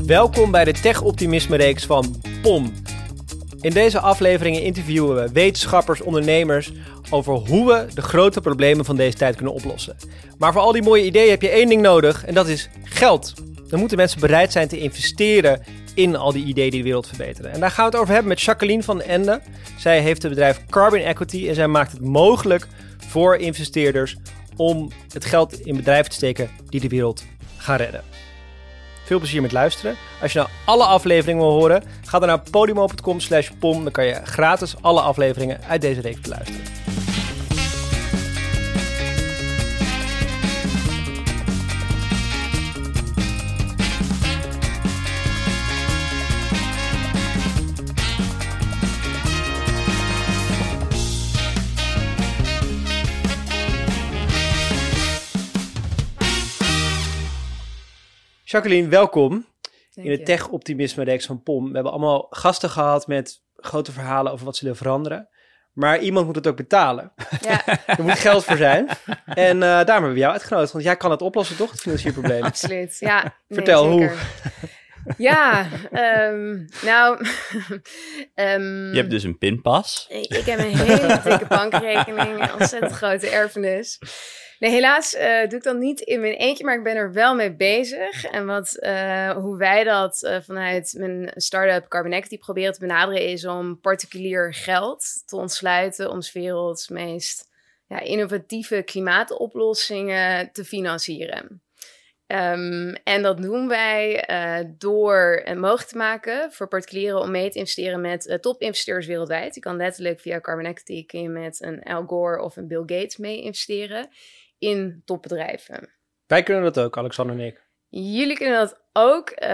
Welkom bij de Tech Optimisme reeks van POM. In deze afleveringen interviewen we wetenschappers, ondernemers over hoe we de grote problemen van deze tijd kunnen oplossen. Maar voor al die mooie ideeën heb je één ding nodig en dat is geld. Dan moeten mensen bereid zijn te investeren in al die ideeën die de wereld verbeteren. En daar gaan we het over hebben met Jacqueline van Ende. Zij heeft het bedrijf Carbon Equity en zij maakt het mogelijk voor investeerders om het geld in bedrijven te steken die de wereld gaan redden. Veel plezier met luisteren. Als je nou alle afleveringen wil horen, ga dan naar podimo.com slash pom. Dan kan je gratis alle afleveringen uit deze reeks beluisteren. Jacqueline, welkom in de Tech Optimisme Reeks van POM. We hebben allemaal gasten gehad met grote verhalen over wat ze willen veranderen. Maar iemand moet het ook betalen. Ja. er moet geld voor zijn. En uh, daarom hebben we jou uitgenodigd. Want jij kan het oplossen, toch? Het financiële probleem. Absoluut, ja. Vertel, hoe? Ja, um, nou... um, je hebt dus een pinpas. Ik, ik heb een hele dikke bankrekening. Een ontzettend grote erfenis. Nee, helaas uh, doe ik dat niet in mijn eentje, maar ik ben er wel mee bezig. En wat, uh, hoe wij dat uh, vanuit mijn start-up Carbon Equity proberen te benaderen, is om particulier geld te ontsluiten om werelds meest ja, innovatieve klimaatoplossingen te financieren. Um, en dat doen wij door het mogelijk te maken voor particulieren om mee te investeren met topinvesteerders wereldwijd. Je kan letterlijk via Carbon Equity kun je met een Al Gore of een Bill Gates mee investeren in topbedrijven. Wij kunnen dat ook, Alexander en ik. Jullie kunnen dat ook. Uh,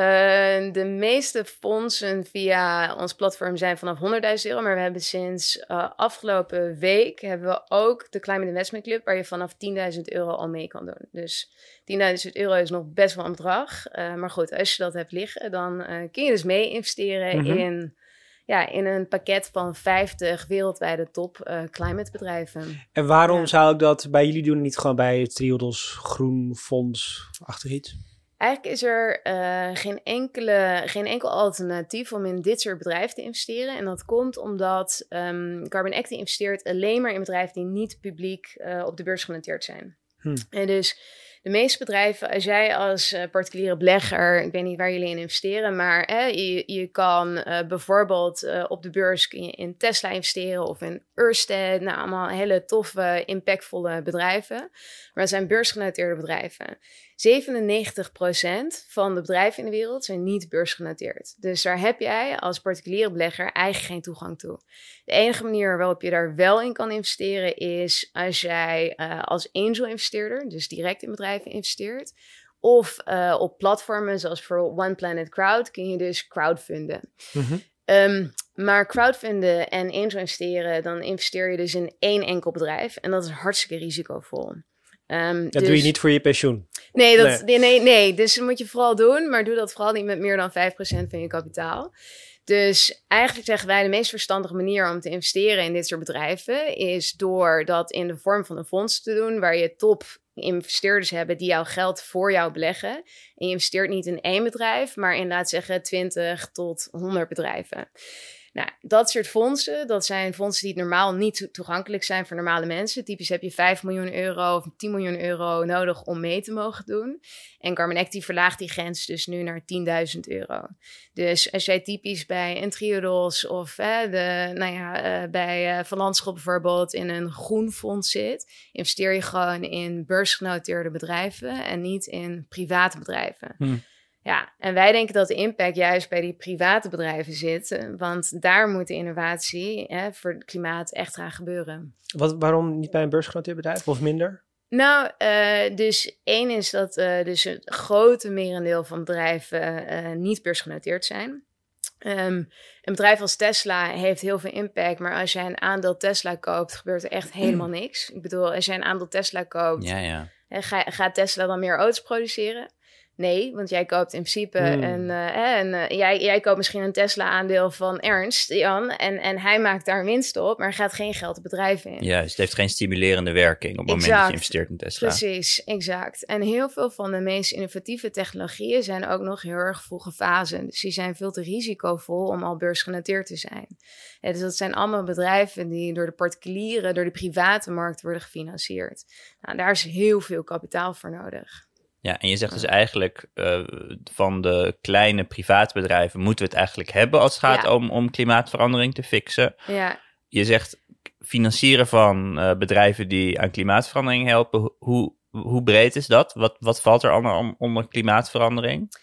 de meeste fondsen via ons platform zijn vanaf 100.000 euro. Maar we hebben sinds uh, afgelopen week hebben we ook de Climate Investment Club, waar je vanaf 10.000 euro al mee kan doen. Dus 10.000 euro is nog best wel een bedrag. Uh, maar goed, als je dat hebt liggen, dan kun je dus mee investeren mm -hmm. in ja, in een pakket van 50 wereldwijde top uh, climatebedrijven. En waarom zou ik dat bij jullie doen, niet gewoon bij het Triodos Groen Fonds achter iets? Eigenlijk is er uh, geen, enkele, geen enkel alternatief om in dit soort bedrijven te investeren. En dat komt omdat um, Carbon Active investeert alleen maar in bedrijven die niet publiek uh, op de beurs genoteerd zijn. Hm. En dus de meeste bedrijven, als jij als uh, particuliere belegger, ik weet niet waar jullie in investeren, maar hè, je, je kan uh, bijvoorbeeld op de beurs in Tesla investeren of in Ørsted, nou allemaal hele toffe, impactvolle bedrijven. Maar het zijn beursgenoteerde bedrijven. 97% van de bedrijven in de wereld zijn niet beursgenoteerd. Dus daar heb jij als particuliere belegger eigenlijk geen toegang toe. De enige manier waarop je daar wel in kan investeren is als jij uh, als angel investeerder, dus direct in bedrijven investeert. Of uh, op platformen zoals voor One Planet Crowd kun je dus crowdfunden. Mm-hmm. Um, maar crowdfunden en angel investeren, dan investeer je dus in één enkel bedrijf. En dat is hartstikke risicovol. Um, dat dus... doe je dus niet voor je pensioen. Nee, dat, nee. nee, nee, dus dat moet je vooral doen. Maar doe dat vooral niet met meer dan 5% van je kapitaal. Dus eigenlijk zeggen wij de meest verstandige manier om te investeren in dit soort bedrijven is door dat in de vorm van een fonds te doen, waar je top investeerders hebben die jouw geld voor jou beleggen. En je investeert niet in één bedrijf, maar in laat zeggen 20 tot 100 bedrijven. Nou, dat soort fondsen, dat zijn fondsen die normaal niet toegankelijk zijn voor normale mensen. Typisch heb je 5 miljoen euro of 10 miljoen euro nodig om mee te mogen doen. En Carbon Active verlaagt die grens dus nu naar 10.000 euro. Dus als jij typisch bij een Triodos of eh, de, nou ja, uh, bij uh, Van Landschap bijvoorbeeld in een groen fonds zit, investeer je gewoon in beursgenoteerde bedrijven en niet in private bedrijven. Hmm. Ja, en wij denken dat de impact juist bij die private bedrijven zit, want daar moet de innovatie hè, voor het klimaat echt gaan gebeuren. Wat, waarom niet bij een beursgenoteerd bedrijf of minder? Nou, uh, dus één is dat uh, dus het grote merendeel van bedrijven uh, niet beursgenoteerd zijn. Um, een bedrijf als Tesla heeft heel veel impact, maar als jij een aandeel Tesla koopt, gebeurt er echt helemaal niks. Ik bedoel, als jij een aandeel Tesla koopt, ja, ja. Ga, gaat Tesla dan meer auto's produceren? Nee, want jij koopt in principe hmm. een. Uh, en, uh, jij, jij koopt misschien een Tesla-aandeel van Ernst, Jan. En, en hij maakt daar winst op, maar gaat geen geld het bedrijf in. Ja, dus het heeft geen stimulerende werking op het moment dat je investeert in Tesla. Precies, exact. En heel veel van de meest innovatieve technologieën zijn ook nog heel erg vroege fasen. Dus die zijn veel te risicovol om al beursgenoteerd te zijn. Ja, dus dat zijn allemaal bedrijven die door de particulieren, door de private markt worden gefinancierd. Nou, daar is heel veel kapitaal voor nodig. Ja, en je zegt dus eigenlijk uh, van de kleine privaatbedrijven moeten we het eigenlijk hebben als het gaat om, om klimaatverandering te fixen. Ja. Je zegt financieren van uh, bedrijven die aan klimaatverandering helpen. Hoe, hoe breed is dat? Wat, wat valt er allemaal onder klimaatverandering?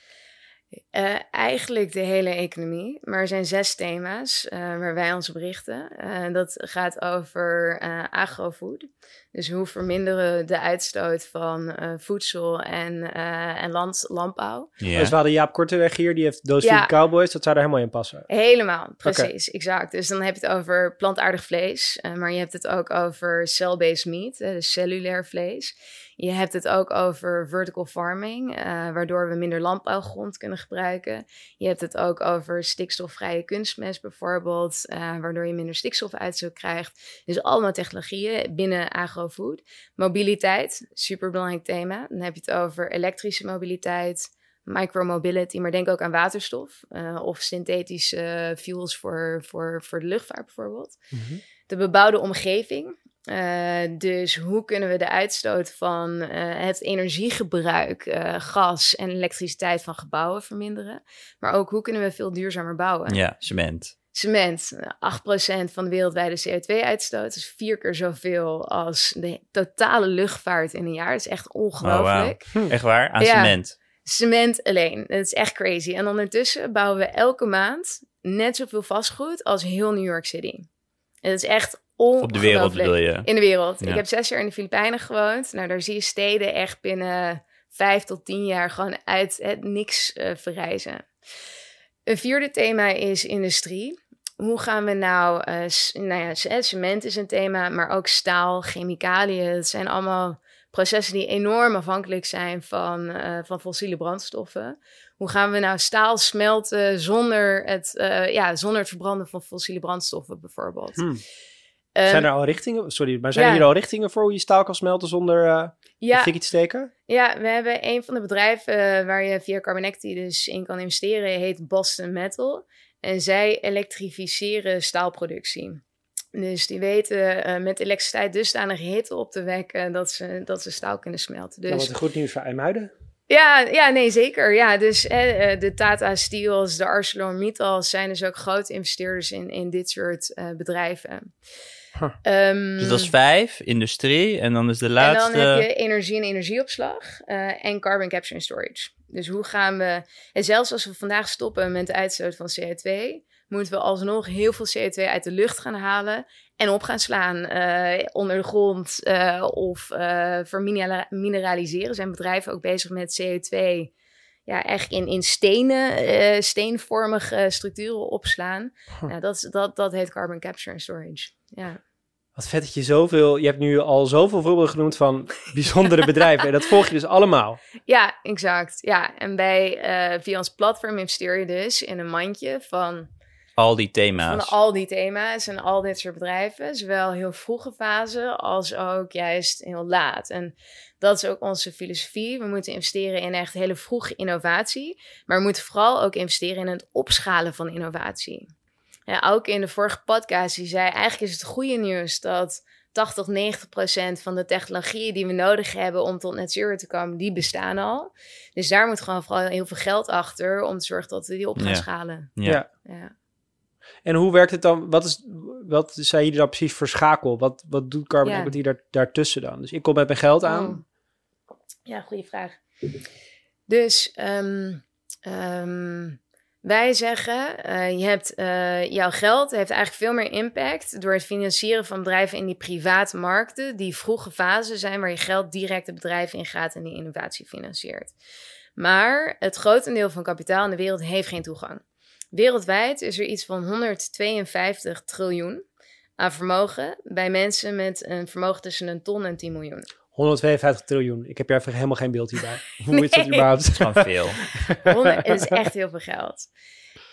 Uh, eigenlijk de hele economie. Maar er zijn zes thema's waar wij ons op richten. Uh, dat gaat over agrofood. Dus hoe verminderen we de uitstoot van voedsel en, en land, landbouw. Yeah. Dus we hadden Jaap Korteweg hier, die heeft Those ja. Cowboys. Dat zou er helemaal in passen. Helemaal, precies, exact. Dus dan heb je het over plantaardig vlees. maar je hebt het ook over cell-based meat, dus cellulair vlees. Je hebt het ook over vertical farming, uh, waardoor we minder landbouwgrond kunnen gebruiken. Je hebt het ook over stikstofvrije kunstmest bijvoorbeeld, uh, waardoor je minder stikstofuitstoot krijgt. Dus allemaal technologieën binnen agrofood. Mobiliteit, superbelangrijk thema. Dan heb je het over elektrische mobiliteit, micromobility, maar denk ook aan waterstof uh, of synthetische fuels voor, voor, voor de luchtvaart bijvoorbeeld. Mm -hmm. De bebouwde omgeving. Uh, dus hoe kunnen we de uitstoot van uh, het energiegebruik, gas en elektriciteit van gebouwen verminderen? Maar ook hoe kunnen we veel duurzamer bouwen? Ja, cement. Cement, 8% van de wereldwijde CO2-uitstoot. is vier keer zoveel als de totale luchtvaart in een jaar. Dat is echt ongelooflijk. Oh, wow. Echt waar? Aan ja, cement? Cement alleen. Dat is echt crazy. En ondertussen bouwen we elke maand net zoveel vastgoed als heel New York City. Het is echt op de wereld bedoel je? In de wereld. Ik heb zes jaar in de Filipijnen gewoond. Nou, daar zie je steden echt binnen vijf tot tien jaar gewoon uit het niks uh, verrijzen. Een vierde thema is industrie. Hoe gaan we nou, uh, nou ja, cement is een thema, maar ook staal, chemicaliën. Het zijn allemaal processen die enorm afhankelijk zijn van, uh, van fossiele brandstoffen. Hoe gaan we nou staal smelten zonder het, ja, zonder het verbranden van fossiele brandstoffen bijvoorbeeld? Hmm. Um, zijn er al richtingen? Sorry, maar zijn er hier al richtingen voor hoe je staal kan smelten zonder uh, ja, te steken? Ja, we hebben een van de bedrijven uh, waar je via Carbonecti dus in kan investeren, heet Boston Metal. En zij elektrificeren staalproductie. Dus die weten uh, met elektriciteit dusdanig hitte op te wekken dat ze, dat ze staal kunnen smelten. Dus, nou, wat een goed nieuws voor IJmuiden. Ja, ja, nee, zeker. Ja, dus eh, de Tata Steels, de ArcelorMittal zijn dus ook grote investeerders in, in dit soort uh, bedrijven. Um, dus dat is vijf, industrie en dan is de laatste... En dan heb je energie en energieopslag uh, en carbon capture and storage. Dus hoe gaan we... En zelfs als we vandaag stoppen met de uitstoot van CO2... moeten we alsnog heel veel CO2 uit de lucht gaan halen... en op gaan slaan uh, onder de grond uh, of vermineraliseren. Zijn bedrijven ook bezig met CO2 ja, echt in, in stenen, uh, steenvormige structuren opslaan. Huh. Nou, dat, dat, dat heet carbon capture and storage. Ja. Wat vet dat je zoveel, je hebt nu al zoveel voorbeelden genoemd van bijzondere bedrijven. En dat volg je dus allemaal. Ja, exact. Ja, en bij, uh, via ons platform investeer je dus in een mandje van... Al die thema's. Van al die thema's en al dit soort bedrijven. Zowel heel vroege fase als ook juist heel laat. En dat is ook onze filosofie. We moeten investeren in echt hele vroege innovatie. Maar we moeten vooral ook investeren in het opschalen van innovatie. Ja, ook in de vorige podcast, die zei eigenlijk is het goede nieuws dat 80, 90 procent van de technologieën die we nodig hebben om tot net zero te komen, die bestaan al. Dus daar moet gewoon vooral heel veel geld achter om te zorgen dat we die op gaan schalen. Ja. ja. En hoe werkt het dan? Wat, is, wat zijn jullie dan precies voor schakel? Wat, wat doet Carbon ja. Equity daar, daartussen dan? Dus ik kom met mijn geld aan. Oh. Ja, goede vraag. Dus um, um, wij zeggen, uh, je hebt, uh, jouw geld heeft eigenlijk veel meer impact door het financieren van bedrijven in die private markten, die vroege fase zijn waar je geld direct het bedrijf in gaat en die innovatie financiert. Maar het grotendeel van kapitaal in de wereld heeft geen toegang. Wereldwijd is er iets van 152 triljoen aan vermogen bij mensen met een vermogen tussen een ton en 10 miljoen. 152 triljoen. Ik heb even helemaal geen beeld hierbij. Hoe is dat Nee. überhaupt? Dat is gewoon veel. 100 het is echt heel veel geld.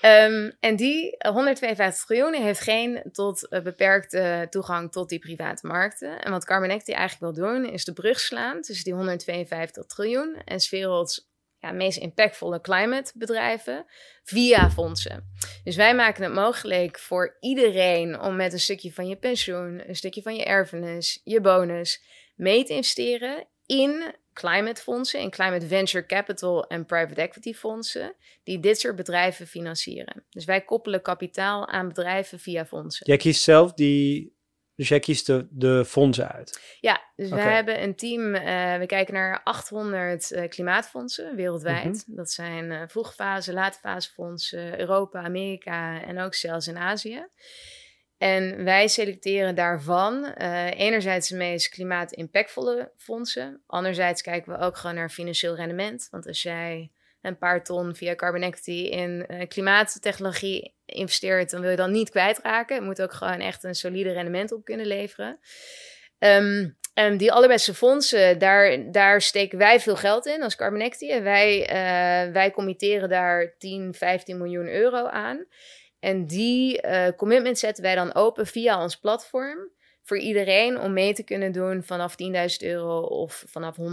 Ehm, en die eh, 152 triljoen heeft geen tot eh, beperkte toegang tot die private markten. En wat Carmaneck die eigenlijk wil doen, is de brug slaan tussen die 152 triljoen en 's werelds ja, meest impactvolle climatebedrijven via fondsen. Dus wij maken het mogelijk voor iedereen om met een stukje van je pensioen, een stukje van je erfenis, je bonus, mee te investeren in climatefondsen, in climate venture capital en private equity fondsen, die dit soort bedrijven financieren. Dus wij koppelen kapitaal aan bedrijven via fondsen. Jij kiest zelf die... Dus jij kiest de, de fondsen uit. Ja, dus we hebben een team, eh, we kijken naar 800 eh, klimaatfondsen wereldwijd. Dat zijn eh vroegfase, laatfasefondsen, Europa, Amerika en ook zelfs in Azië. En wij selecteren daarvan eh, enerzijds de meest klimaatimpactvolle fondsen. Anderzijds kijken we ook gewoon naar financieel rendement. Want als jij een paar ton via carbon equity in eh, klimaattechnologie investeert, dan wil je dan niet kwijtraken. Het moet ook gewoon echt een solide rendement op kunnen leveren. Ehm, en die allerbeste fondsen, daar, daar steken wij veel geld in als Carbon Equity. En wij, eh, wij committeren daar 10, 15 miljoen euro aan. En die eh, commitment zetten wij dan open via ons platform. Voor iedereen om mee te kunnen doen vanaf 10.000 euro of vanaf 100.000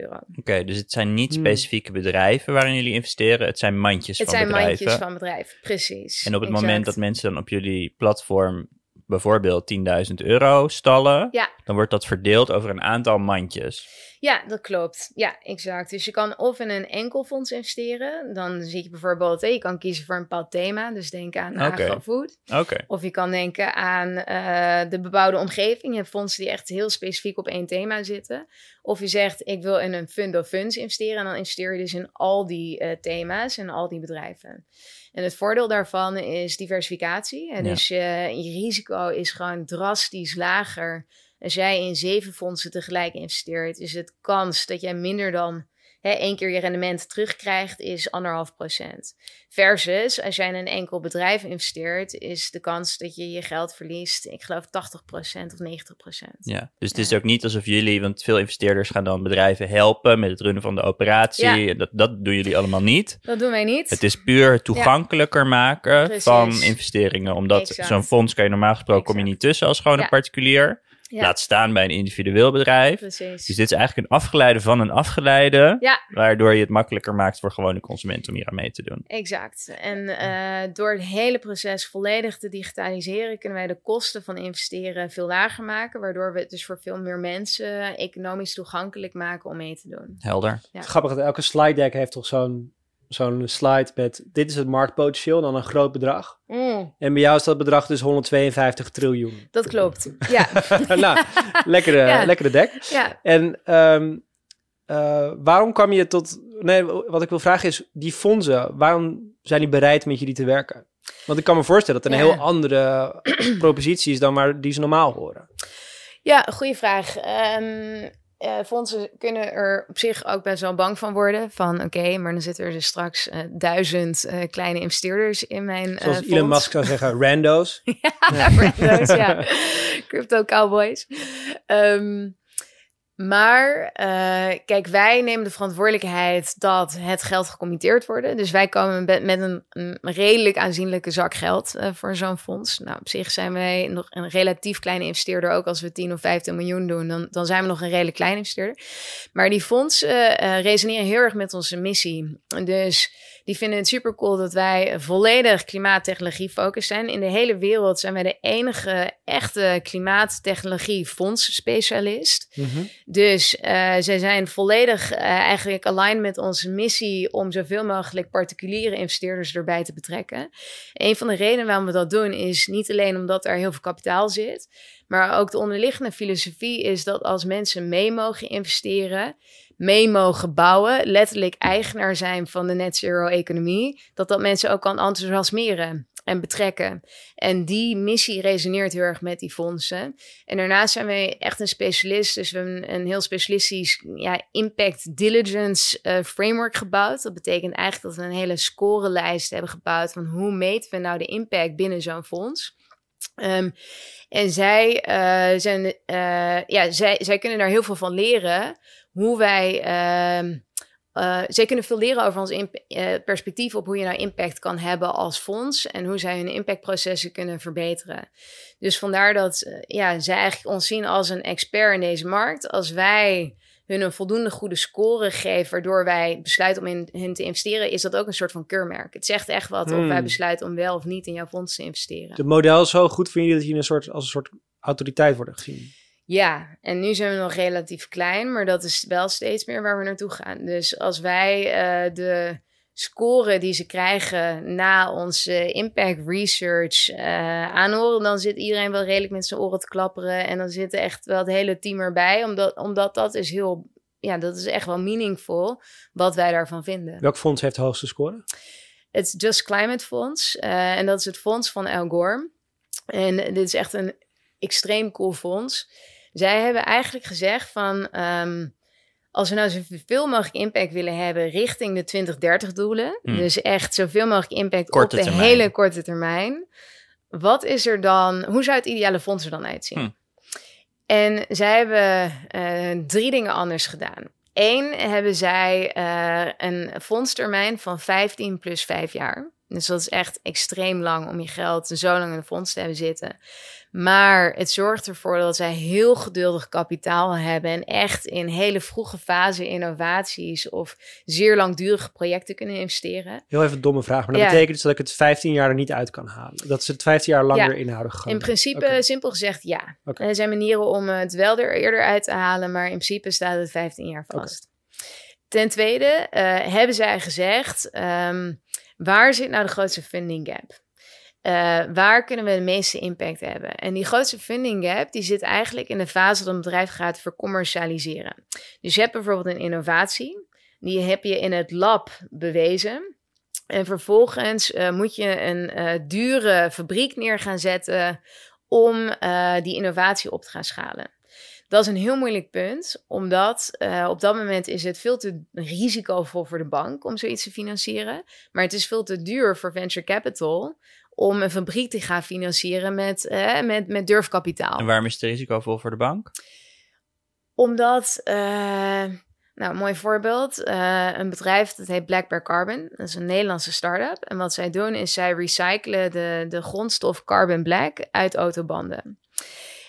euro. Oké, dus het zijn niet Hmm. specifieke bedrijven waarin jullie investeren. Het zijn mandjes Het van zijn bedrijven. mandjes van bedrijven, precies. En op het Exact. moment dat mensen dan op jullie platform bijvoorbeeld 10.000 euro stallen, Ja. dan wordt dat verdeeld over een aantal mandjes. Ja, dat klopt. Ja, exact. Dus je kan of in een enkel fonds investeren. Dan zie je bijvoorbeeld, je kan kiezen voor een bepaald thema. Dus denk aan agrofood. Oké, Of je kan denken aan eh, de bebouwde omgeving. Je hebt fondsen die echt heel specifiek op één thema zitten. Of je zegt, ik wil in een fund of funds investeren. En dan investeer je dus in al die eh, thema's en al die bedrijven. En het voordeel daarvan is diversificatie. En Ja. dus je, je risico is gewoon drastisch lager. Als jij in zeven fondsen tegelijk investeert, is het kans dat jij minder dan hè, één keer je rendement terugkrijgt, is anderhalf procent. Versus als jij in een enkel bedrijf investeert, is de kans dat je je geld verliest, ik geloof 80% of 90%. ja. Dus het is Ja. ook niet alsof jullie, want veel investeerders gaan dan bedrijven helpen met het runnen van de operatie. Ja. Dat, dat doen jullie allemaal niet. Dat doen wij niet. Het is puur toegankelijker maken Precies. van investeringen. Omdat zo'n fonds kan je normaal gesproken kom je niet tussen als gewoon Ja. een particulier. Ja. Laat staan bij een individueel bedrijf. Precies. Dus dit is eigenlijk een afgeleide van een afgeleide. Ja. Waardoor je het makkelijker maakt voor gewone consumenten om hier aan mee te doen. Exact. En eh, door het hele proces volledig te digitaliseren, kunnen wij de kosten van investeren veel lager maken. Waardoor we het dus voor veel meer mensen economisch toegankelijk maken om mee te doen. Helder. Ja. Het is grappig dat elke slide deck heeft toch zo'n zo'n slide met... Dit is het marktpotentieel, dan een groot bedrag. En bij jou is dat bedrag dus 152 triljoen. dat klopt. Ja. nou, lekkere, Ja. lekkere deck. ja. En ehm, eh, waarom kwam je tot... Nee, wat ik wil vragen is, die fondsen, waarom zijn die bereid met jullie te werken? Want ik kan me voorstellen dat het een Ja. heel andere propositie is dan maar die ze normaal horen. Ja, goede vraag. Ehm, eh, fondsen kunnen er op zich ook best wel bang van worden. Van oké, maar dan zitten er dus straks eh, duizend eh, kleine investeerders in mijn Zoals Elon. Musk zou zeggen, rando's. ja, rando's, ja. Crypto cowboys. Ehm, maar eh, kijk, wij nemen de verantwoordelijkheid dat het geld gecommitteerd wordt. Dus wij komen met, een, een redelijk aanzienlijke zak geld eh, voor zo'n fonds. Nou, op zich zijn wij nog een relatief kleine investeerder. Ook als we 10 of 15 miljoen doen, dan, dan zijn we nog een redelijk kleine investeerder. Maar die fondsen eh, resoneren heel erg met onze missie. Dus die vinden het super cool dat wij volledig klimaattechnologie focus zijn. In de hele wereld zijn wij de enige echte klimaattechnologie fonds specialist. Mhm. Dus eh, zij zijn volledig eh, eigenlijk aligned met onze missie om zoveel mogelijk particuliere investeerders erbij te betrekken. Een van de redenen waarom we dat doen is niet alleen omdat er heel veel kapitaal zit, maar ook de onderliggende filosofie is dat als mensen mee mogen investeren, mee mogen bouwen, letterlijk eigenaar zijn van de net zero economie, dat dat mensen ook kan enthousiasmeren en betrekken. En die missie resoneert heel erg met die fondsen. En daarnaast zijn wij echt een specialist. Dus we hebben een heel specialistisch ja, impact diligence eh, framework gebouwd. Dat betekent eigenlijk dat we een hele scorelijst hebben gebouwd van hoe meten we nou de impact binnen zo'n fonds. Ehm, en zij, uh, zijn, uh, ja, zij, zij kunnen daar heel veel van leren. Hoe wij. Uh, zij kunnen veel leren over ons perspectief op hoe je nou impact kan hebben als fonds. En hoe zij hun impactprocessen kunnen verbeteren. Dus vandaar dat ja, zij eigenlijk ons zien als een expert in deze markt. Als wij hun een voldoende goede score geven, waardoor wij besluiten om in hen te investeren, is dat ook een soort van keurmerk. Het zegt echt wat of wij hmm. besluiten om wel of niet in jouw fonds te investeren. Het model is zo goed voor jullie dat je een soort, als een soort autoriteit worden gezien. Ja, en nu zijn we nog relatief klein, maar dat is wel steeds meer waar we naartoe gaan. Dus als wij uh, de score die ze krijgen na onze impact research uh, aanhoren, dan zit iedereen wel redelijk met zijn oren te klapperen. En dan zit echt wel het hele team erbij, omdat, omdat dat is heel, ja, dat is echt wel meaningful wat wij daarvan vinden. Welk fonds heeft de hoogste score? Het is Just Climate Fonds uh, en dat is het fonds van Al Gore. En dit is echt een extreem cool fonds. Zij hebben eigenlijk gezegd van. Um, als we nou zoveel mogelijk impact willen hebben richting de 2030 doelen, hmm. dus echt zoveel mogelijk impact op de hele korte termijn, wat is er dan, hoe zou het ideale fonds er dan uitzien? Hmm. En zij hebben uh, drie dingen anders gedaan. Eén, hebben zij uh, een fondstermijn van 15 plus 5 jaar. Dus dat is echt extreem lang om je geld zo lang in de fonds te hebben zitten. Maar het zorgt ervoor dat zij heel geduldig kapitaal hebben en echt in hele vroege fase innovaties of zeer langdurige projecten kunnen investeren. Heel even een domme vraag, maar dat betekent dus dat ik het 15 jaar er niet uit kan halen. Dat ze het 15 jaar langer ja. inhouden gaan. In principe, simpel gezegd, ja. Er zijn manieren om het wel er eerder uit te halen, maar in principe staat het 15 jaar vast. Ten tweede uh, hebben zij gezegd, um, waar zit nou de grootste funding gap? Uh, waar kunnen we de meeste impact hebben? En die grootste funding gap, die zit eigenlijk in de fase dat een bedrijf gaat vercommercialiseren. Dus je hebt bijvoorbeeld een innovatie, die heb je in het lab bewezen. En vervolgens uh, moet je een uh, dure fabriek neer gaan zetten om die innovatie op te gaan schalen. Dat is een heel moeilijk punt, omdat op dat moment is het veel te risicovol voor de bank om zoiets te financieren. Maar het is veel te duur voor venture capital om een fabriek te gaan financieren met, eh, met, met durfkapitaal. En waarom is het risicovol voor de bank? Omdat, uh, nou, een mooi voorbeeld, uh, een bedrijf dat heet Black Bear Carbon. Dat is een Nederlandse start-up. En wat zij doen is zij recyclen de, de grondstof carbon black uit autobanden.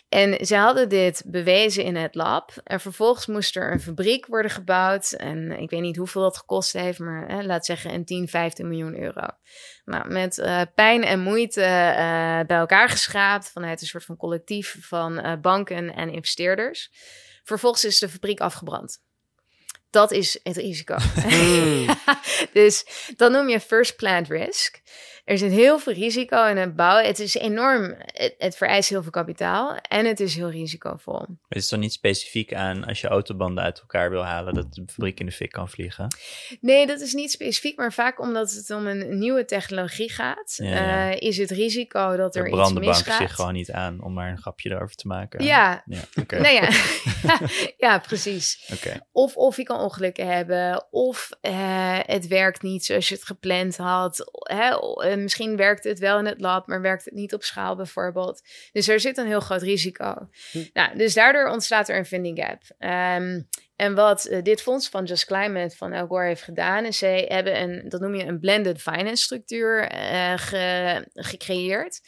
En ze hadden dit bewezen in het lab. En vervolgens moest er een fabriek worden gebouwd. En ik weet niet hoeveel dat gekost heeft, maar hè, laat zeggen een 10, 15 miljoen euro. Nou, met uh, pijn en moeite uh, bij elkaar geschraapt vanuit een soort van collectief van uh, banken en investeerders. Vervolgens is de fabriek afgebrand. Dat is het risico. Hmm. dus dat noem je first plant risk. Er zit heel veel risico in het bouwen. Het is enorm, het, vereist heel veel kapitaal en het is heel risicovol. Het is dan niet specifiek aan als je autobanden uit elkaar wil halen, dat de fabriek in de fik kan vliegen? Nee, dat is niet specifiek, maar vaak omdat het om een nieuwe technologie gaat, ja, uh, is het risico dat er, er iets misgaat. zich gewoon niet aan om maar een grapje erover te maken. Ja, ja, okay. nou ja. ja, precies. Okay. Of, of je kan ongelukken hebben, of uh, het werkt niet zoals je het gepland had. Hè, misschien werkt het wel in het lab, maar werkt het niet op schaal bijvoorbeeld. Dus er zit een heel groot risico. Hm. Nou, dus daardoor ontstaat er een funding gap. Um, en wat uh, dit fonds van Just Climate van El Gore heeft gedaan, is zij hebben een, dat noem je een blended finance structuur uh, ge, gecreëerd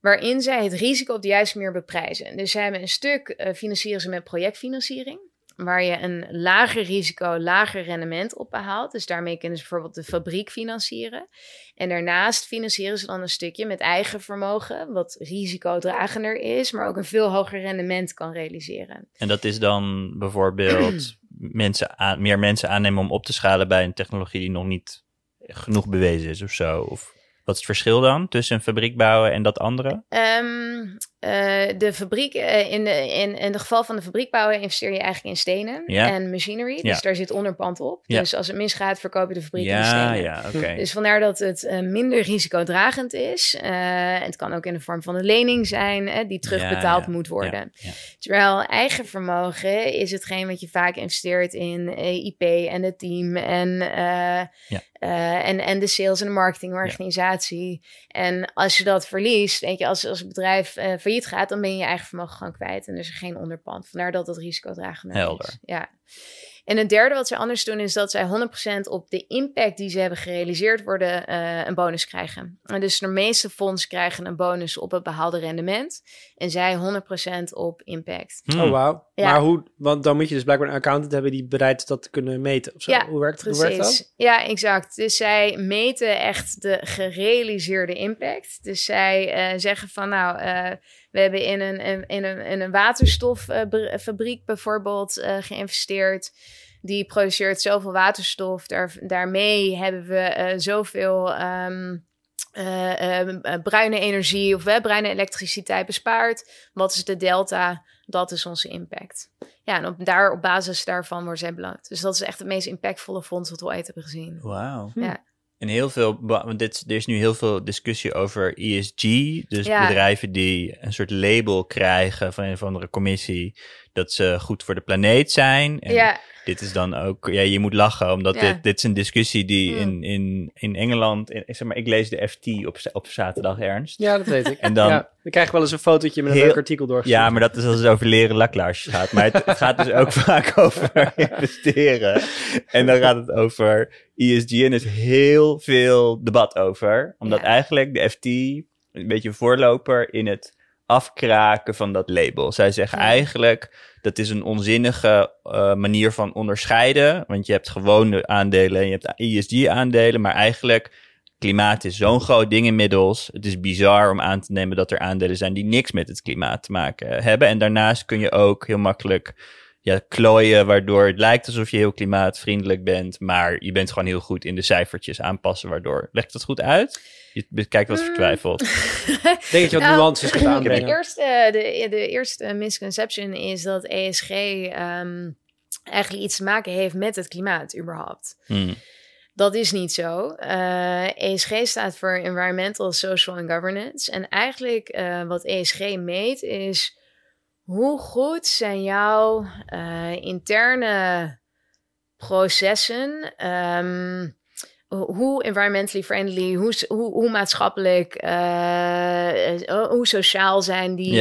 waarin zij het risico op de juiste manier beprijzen. Dus zij hebben een stuk uh, financieren ze met projectfinanciering waar je een lager risico, lager rendement op behaalt. Dus daarmee kunnen ze bijvoorbeeld de fabriek financieren. En daarnaast financieren ze dan een stukje met eigen vermogen, wat risicodragender is, maar ook een veel hoger rendement kan realiseren. En dat is dan bijvoorbeeld mensen aan, meer mensen aannemen om op te schalen bij een technologie die nog niet genoeg bewezen is of zo? Of wat is het verschil dan tussen een fabriek bouwen en dat andere? Um, eh, de fabriek, eh, in, de, in, in de geval van de fabriek bouwen, investeer je eigenlijk in stenen Ja. en machinery. Ja. Dus daar zit onderpand op. Ja. Dus als het misgaat, verkoop je de fabriek in stenen. ja, oké. Dus vandaar dat het eh, minder risicodragend is. Het kan ook in de vorm van een lening zijn, die terugbetaald moet worden. Terwijl eigen vermogen is hetgeen wat je vaak investeert in IP en het team en, en, en de sales en de marketingorganisatie. En als je dat verliest, weet je, als, als het bedrijf eh, failliet gaat, dan ben je je eigen vermogen gewoon kwijt en er is er geen onderpand. Vandaar dat het risicodragender Helder. is. Ja. En het derde wat zij anders doen is dat zij 100% op de impact die ze hebben gerealiseerd worden eh, een bonus krijgen. En dus de meeste fondsen krijgen een bonus op het behaalde rendement en zij 100% op impact. Hmm. Oh, wauw. Ja. Maar hoe, want dan moet je dus blijkbaar een accountant hebben die bereid is dat te kunnen meten. Of zo. Ja, hoe, werkt, hoe werkt dat? Precies. Ja, exact. Dus zij meten echt de gerealiseerde impact. Dus zij eh, zeggen van nou, eh, we hebben in een, in een, in een waterstoffabriek bijvoorbeeld eh, geïnvesteerd. Die produceert zoveel waterstof. Daar, daarmee hebben we eh, zoveel ehm, eh, eh, eh, bruine energie of bruine elektriciteit bespaard. Wat is de delta? Dat is onze impact. Ja, en op, daar, op basis daarvan wordt zij beloond. Dus dat is echt het meest impactvolle fonds wat we ooit hebben gezien. Wauw. Ja. En heel veel, want dit, er is nu heel veel discussie over ESG. Dus Ja. bedrijven die een soort label krijgen van een of andere commissie. Dat ze goed voor de planeet zijn. En ja, dit is dan ook, ja, je moet lachen, omdat Ja. dit, dit is een discussie die Mm. in, in, in Engeland, in, ik zeg maar, ik lees de FT op, op zaterdag ernst. Ja, dat weet ik. En dan- Ja, dan krijg je wel eens een fotootje met een Heel- leuk artikel doorgestuurd. Ja, maar dat is als het over leren laklaarsjes gaat. Maar het, het gaat dus ook vaak over investeren. En dan gaat het over ESG en er is heel veel debat over. Omdat Ja. eigenlijk de FT een beetje een voorloper in het afkraken van dat label. Zij zeggen Ja. eigenlijk dat is een onzinnige eh, manier van onderscheiden. Want je hebt gewone aandelen en je hebt ESG-aandelen. Maar eigenlijk klimaat is zo'n groot ding inmiddels. Het is bizar om aan te nemen dat er aandelen zijn die niks met het klimaat te maken hebben. En daarnaast kun je ook heel makkelijk ja, klooien, waardoor het lijkt alsof je heel klimaatvriendelijk bent. Maar je bent gewoon heel goed in de cijfertjes aanpassen, waardoor. Legt dat goed uit? Je kijkt wat Mm. vertwijfeld. Ik denk dat je wat Nou, nuances gaat de aanbrengen. eerste, de, de eerste misconception is dat ESG ehm, eigenlijk iets te maken heeft met het klimaat überhaupt. Hmm. Dat is niet zo. Eh, ESG staat voor Environmental, Social and Governance. En eigenlijk eh, wat ESG meet is hoe goed zijn jouw eh, interne processen, ehm, ho- hoe environmentally friendly, hoe, hoe, hoe maatschappelijk, eh, eh, hoe sociaal zijn die.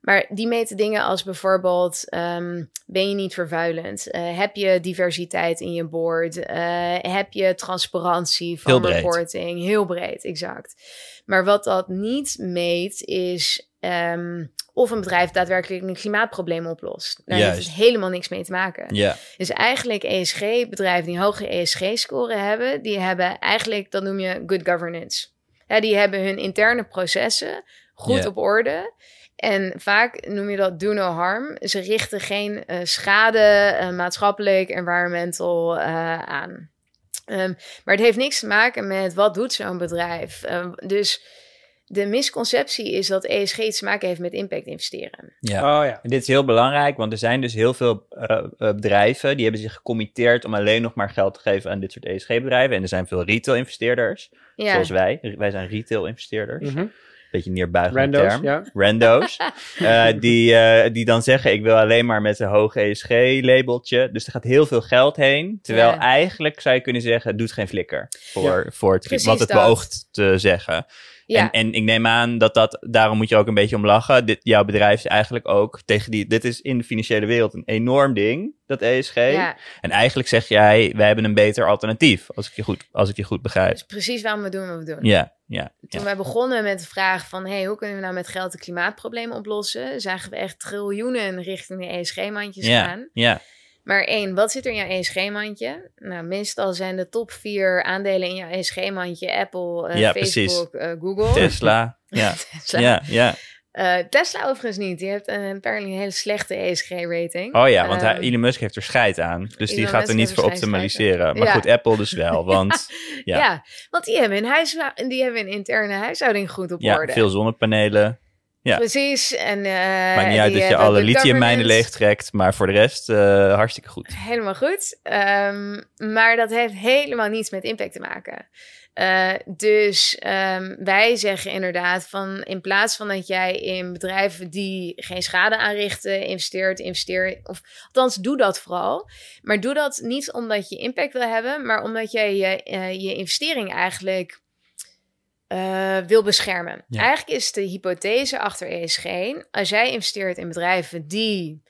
Maar die meten dingen als bijvoorbeeld: ehm, ben je niet vervuilend? Heb je diversiteit in je board? Heb je transparantie van Heel reporting? Heel breed, exact. Maar wat dat niet meet is. Ehm, of een bedrijf daadwerkelijk een klimaatprobleem oplost. Daar heeft het helemaal niks mee te maken. ja, Dus eigenlijk ESG-bedrijven die hoge ESG-score hebben, die hebben eigenlijk, dat noem je good governance. Ja, die hebben hun interne processen goed op orde. En vaak noem je dat do no harm. Ze richten geen eh, schade, eh, maatschappelijk, environmental eh, aan. Ehm, maar het heeft niks te maken met wat doet zo'n bedrijf. Ehm, dus de misconceptie is dat ESG iets te maken heeft met impact investeren. ja. Oh ja. En dit is heel belangrijk, want er zijn dus heel veel eh, eh, bedrijven die hebben zich gecommitteerd om alleen nog maar geld te geven aan dit soort ESG-bedrijven. En er zijn veel retail-investeerders, Ja, zoals wij. Wij zijn retail-investeerders. Mhm. Beetje een neerbuigende Rando's, term. ja. rando's, eh, die, eh, die dan zeggen ik wil alleen maar met een hoog ESG-labeltje. Dus er gaat heel veel geld heen. Terwijl Ja. eigenlijk zou je kunnen zeggen, het doet geen flikker voor, voor het, wat het dat. beoogt te zeggen. Ja. En, en ik neem aan dat dat, daarom moet je ook een beetje om lachen. Dit, jouw bedrijf is eigenlijk ook tegen die, dit is in de financiële wereld een enorm ding, dat ESG. ja. En eigenlijk zeg jij, wij hebben een beter alternatief, als ik je goed, als ik je goed begrijp. Dat is precies waarom we doen wat we doen. Ja, ja, Toen ja. wij begonnen met de vraag van... Hey, hoe kunnen we nou met geld de klimaatproblemen oplossen... zagen we echt triljoenen richting de ESG-mandjes Ja, gaan. ja, Maar één, wat zit er in jouw ESG-mandje? Nou, meestal zijn de top vier aandelen in jouw ESG-mandje... Apple, eh, Ja, Facebook, eh, Google. Tesla. Ja, Tesla. ja, ja. Eh, Tesla overigens niet. Die heeft een, apparently een hele slechte ESG-rating. Oh ja, want hij, Ehm, Elon Musk heeft er scheid aan. Dus die gaat er niet voor er optimaliseren. Maar Ja. goed, Apple dus wel. Want ja. ja. want die hebben, een huis, die hebben een interne huishouding goed op ja, orde. veel zonnepanelen. Ja. Precies. En, uh, Maakt niet uit dat je alle lithiummijnen leegtrekt, maar voor de rest uh, hartstikke goed. Helemaal goed. Um, maar dat heeft helemaal niets met impact te maken. Uh, dus um, wij zeggen inderdaad van in plaats van dat jij in bedrijven die geen schade aanrichten investeert, investeer, of althans doe dat vooral. Maar doe dat niet omdat je impact wil hebben, maar omdat jij je, je investering eigenlijk uh, wil beschermen. Ja. Eigenlijk is de hypothese achter ESG, als jij investeert in bedrijven die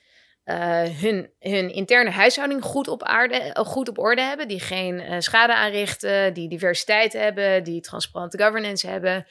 uh, hun, hun interne huishouding goed op, aarde, uh, goed op orde hebben, die geen uh, schade aanrichten, die diversiteit hebben, die transparante governance hebben,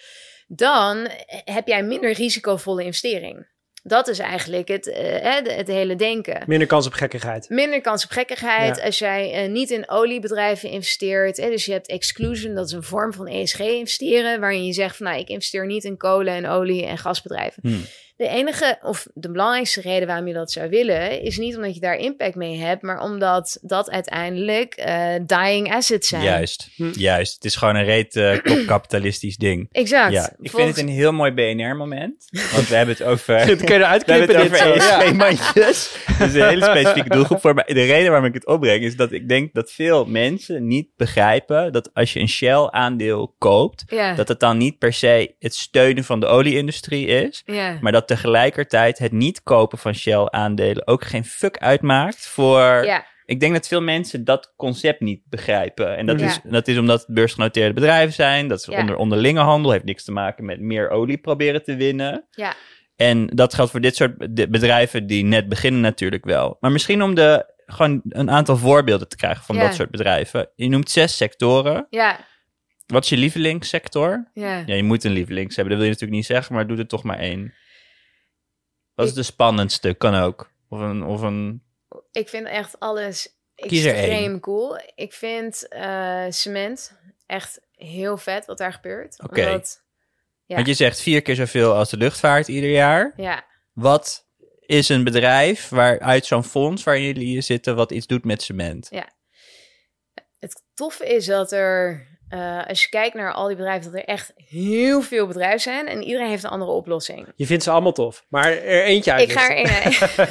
dan heb jij minder risicovolle investering. Dat is eigenlijk het, het, het, hele denken. Minder kans op gekkigheid. Minder kans op gekkigheid. Ja. Als jij niet in oliebedrijven investeert. dus je hebt exclusion, dat is een vorm van ESG investeren. Waarin je zegt van nou, ik investeer niet in kolen en olie en gasbedrijven. Hmm. De enige of de belangrijkste reden waarom je dat zou willen, is niet omdat je daar impact mee hebt, maar omdat dat uiteindelijk uh, dying assets zijn. Juist, hm. juist. Het is gewoon een reet uh, kapitalistisch ding. Exact. Ja, ik vind het een heel mooi BNR-moment, want we hebben het over. dat kun je eruit we hebben het over ESG-mandjes. Dus een hele specifieke doelgroep voor. Maar de reden waarom ik het opbreng is dat ik denk dat veel mensen niet begrijpen dat als je een Shell-aandeel koopt, ja. dat het dan niet per se het steunen van de olieindustrie is, ja. maar dat tegelijkertijd het niet kopen van Shell-aandelen ook geen fuck uitmaakt voor. Ja. Ik denk dat veel mensen dat concept niet begrijpen. En dat, Ja. is, dat is omdat het beursgenoteerde bedrijven zijn. Dat is Ja. onder onderlinge handel. Heeft niks te maken met meer olie proberen te winnen. Ja. En dat geldt voor dit soort be- bedrijven die net beginnen natuurlijk wel. Maar misschien om de, gewoon een aantal voorbeelden te krijgen van Ja. dat soort bedrijven. Je noemt zes sectoren. Ja, Wat is je lievelingssector? ja. Ja, je moet een lievelings hebben. Dat wil je natuurlijk niet zeggen, maar doe er toch maar één. Wat is de spannendste? Kan ook. Of een, of een Ik vind echt alles Kies er extreem één. cool. Ik vind eh, cement echt heel vet wat daar gebeurt. Oké. Omdat, Ja. Want je zegt vier keer zoveel als de luchtvaart ieder jaar. ja, Wat is een bedrijf waar uit zo'n fonds waar jullie in zitten wat iets doet met cement? het toffe is dat er, eh, als je kijkt naar al die bedrijven, dat er echt heel veel bedrijven zijn en iedereen heeft een andere oplossing. Je vindt ze allemaal tof, maar er eentje uit. Ik ga er een.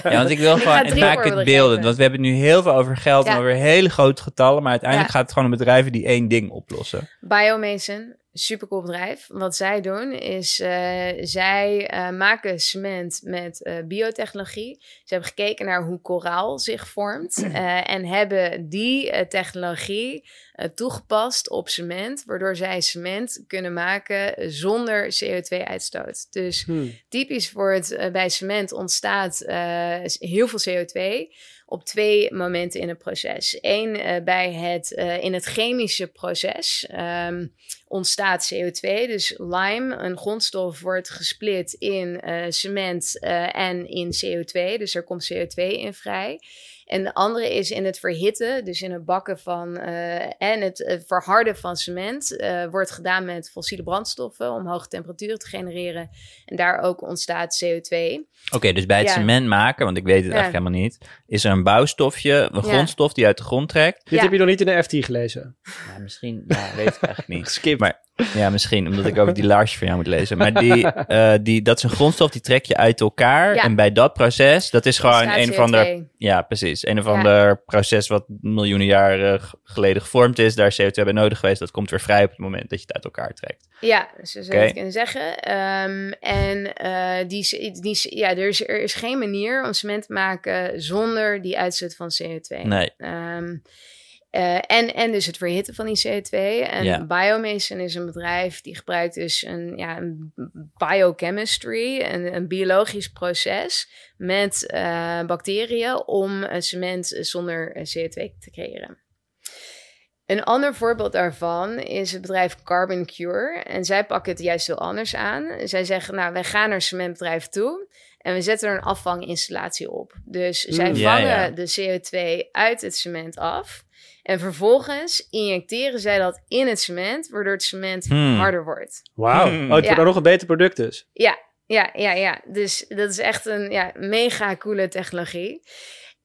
Ja, want ik wil Ik gewoon, het drie maakt het beelden. geven. Want we hebben het nu heel veel over geld en Ja. over hele grote getallen. Maar uiteindelijk Ja. gaat het gewoon om bedrijven die één ding oplossen. Biomason, supercool bedrijf. Wat zij doen is, eh, zij eh, maken cement met eh, biotechnologie. Ze hebben gekeken naar hoe koraal zich vormt en hebben die technologie toegepast op cement, waardoor zij cement kunnen maken zonder CO2-uitstoot. Dus Hmm. typisch voor het bij cement ontstaat heel veel CO2 op twee momenten in het proces. Eén eh, bij het eh, in het chemische proces ehm, ontstaat CO2, dus lime, een grondstof, wordt gesplit in eh, cement en in CO2, dus er komt CO2 in vrij. En de andere is in het verhitten, dus in het bakken van eh, en het eh, verharden van cement, eh, wordt gedaan met fossiele brandstoffen om hoge temperaturen te genereren. En daar ook ontstaat CO2. Oké, dus bij het Ja. cement maken, want ik weet het Ja. eigenlijk helemaal niet, is er een bouwstofje, een Ja. grondstof die uit de grond trekt. Dit Ja. heb je nog niet in de FT gelezen. Ja, misschien, ja, weet ik eigenlijk niet. Skip. Maar ja, misschien omdat ik over die laarsje van jou moet lezen. Maar die, eh, die, dat is een grondstof, die trek je uit elkaar. Ja. En bij dat proces, dat is gewoon een of ander CO2. Ja, precies. Een of Ja. ander proces wat miljoenen jaren geleden gevormd is. Daar is CO2 bij nodig geweest. Dat komt weer vrij op het moment dat je het uit elkaar trekt. Ja, zo zou je het kunnen zeggen. Ehm, en eh, die, die, ja, er, is, er is geen manier om cement te maken zonder die uitstoot van CO2. Nee. Ehm, eh, en, en dus het verhitten van die CO2. En. Biomason is een bedrijf die gebruikt dus een, ja, een biochemistry, een, een biologisch proces met eh, bacteriën om cement zonder eh, CO2 te creëren. Een ander voorbeeld daarvan is het bedrijf Carbon Cure. En zij pakken het juist heel anders aan. Zij zeggen, nou, wij gaan naar een cementbedrijf toe en we zetten er een afvanginstallatie op. Dus zij Mm. Ja, vangen ja. de CO2 uit het cement af. En vervolgens injecteren zij dat in het cement, waardoor het cement Hmm. harder wordt. Wauw. Hmm. Oh, het wordt Ja. dan nog een beter product dus. Ja, ja, ja, ja. Dus dat is echt een ja, mega coole technologie.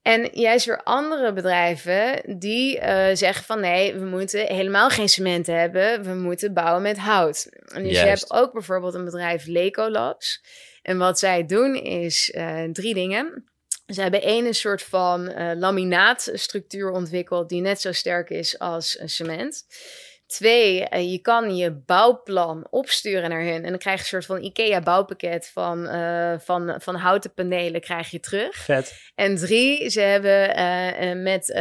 En juist weer andere bedrijven die eh, zeggen van nee, we moeten helemaal geen cement hebben. We moeten bouwen met hout. En dus je hebt ook bijvoorbeeld een bedrijf Leco Labs. En wat zij doen is eh, drie dingen. Ze hebben één een soort van eh, laminaatstructuur ontwikkeld die net zo sterk is als cement. Twee, eh, je kan je bouwplan opsturen naar hun en dan krijg je een soort van IKEA bouwpakket van, eh, van, van houten panelen krijg je terug. Vet. En drie, ze hebben met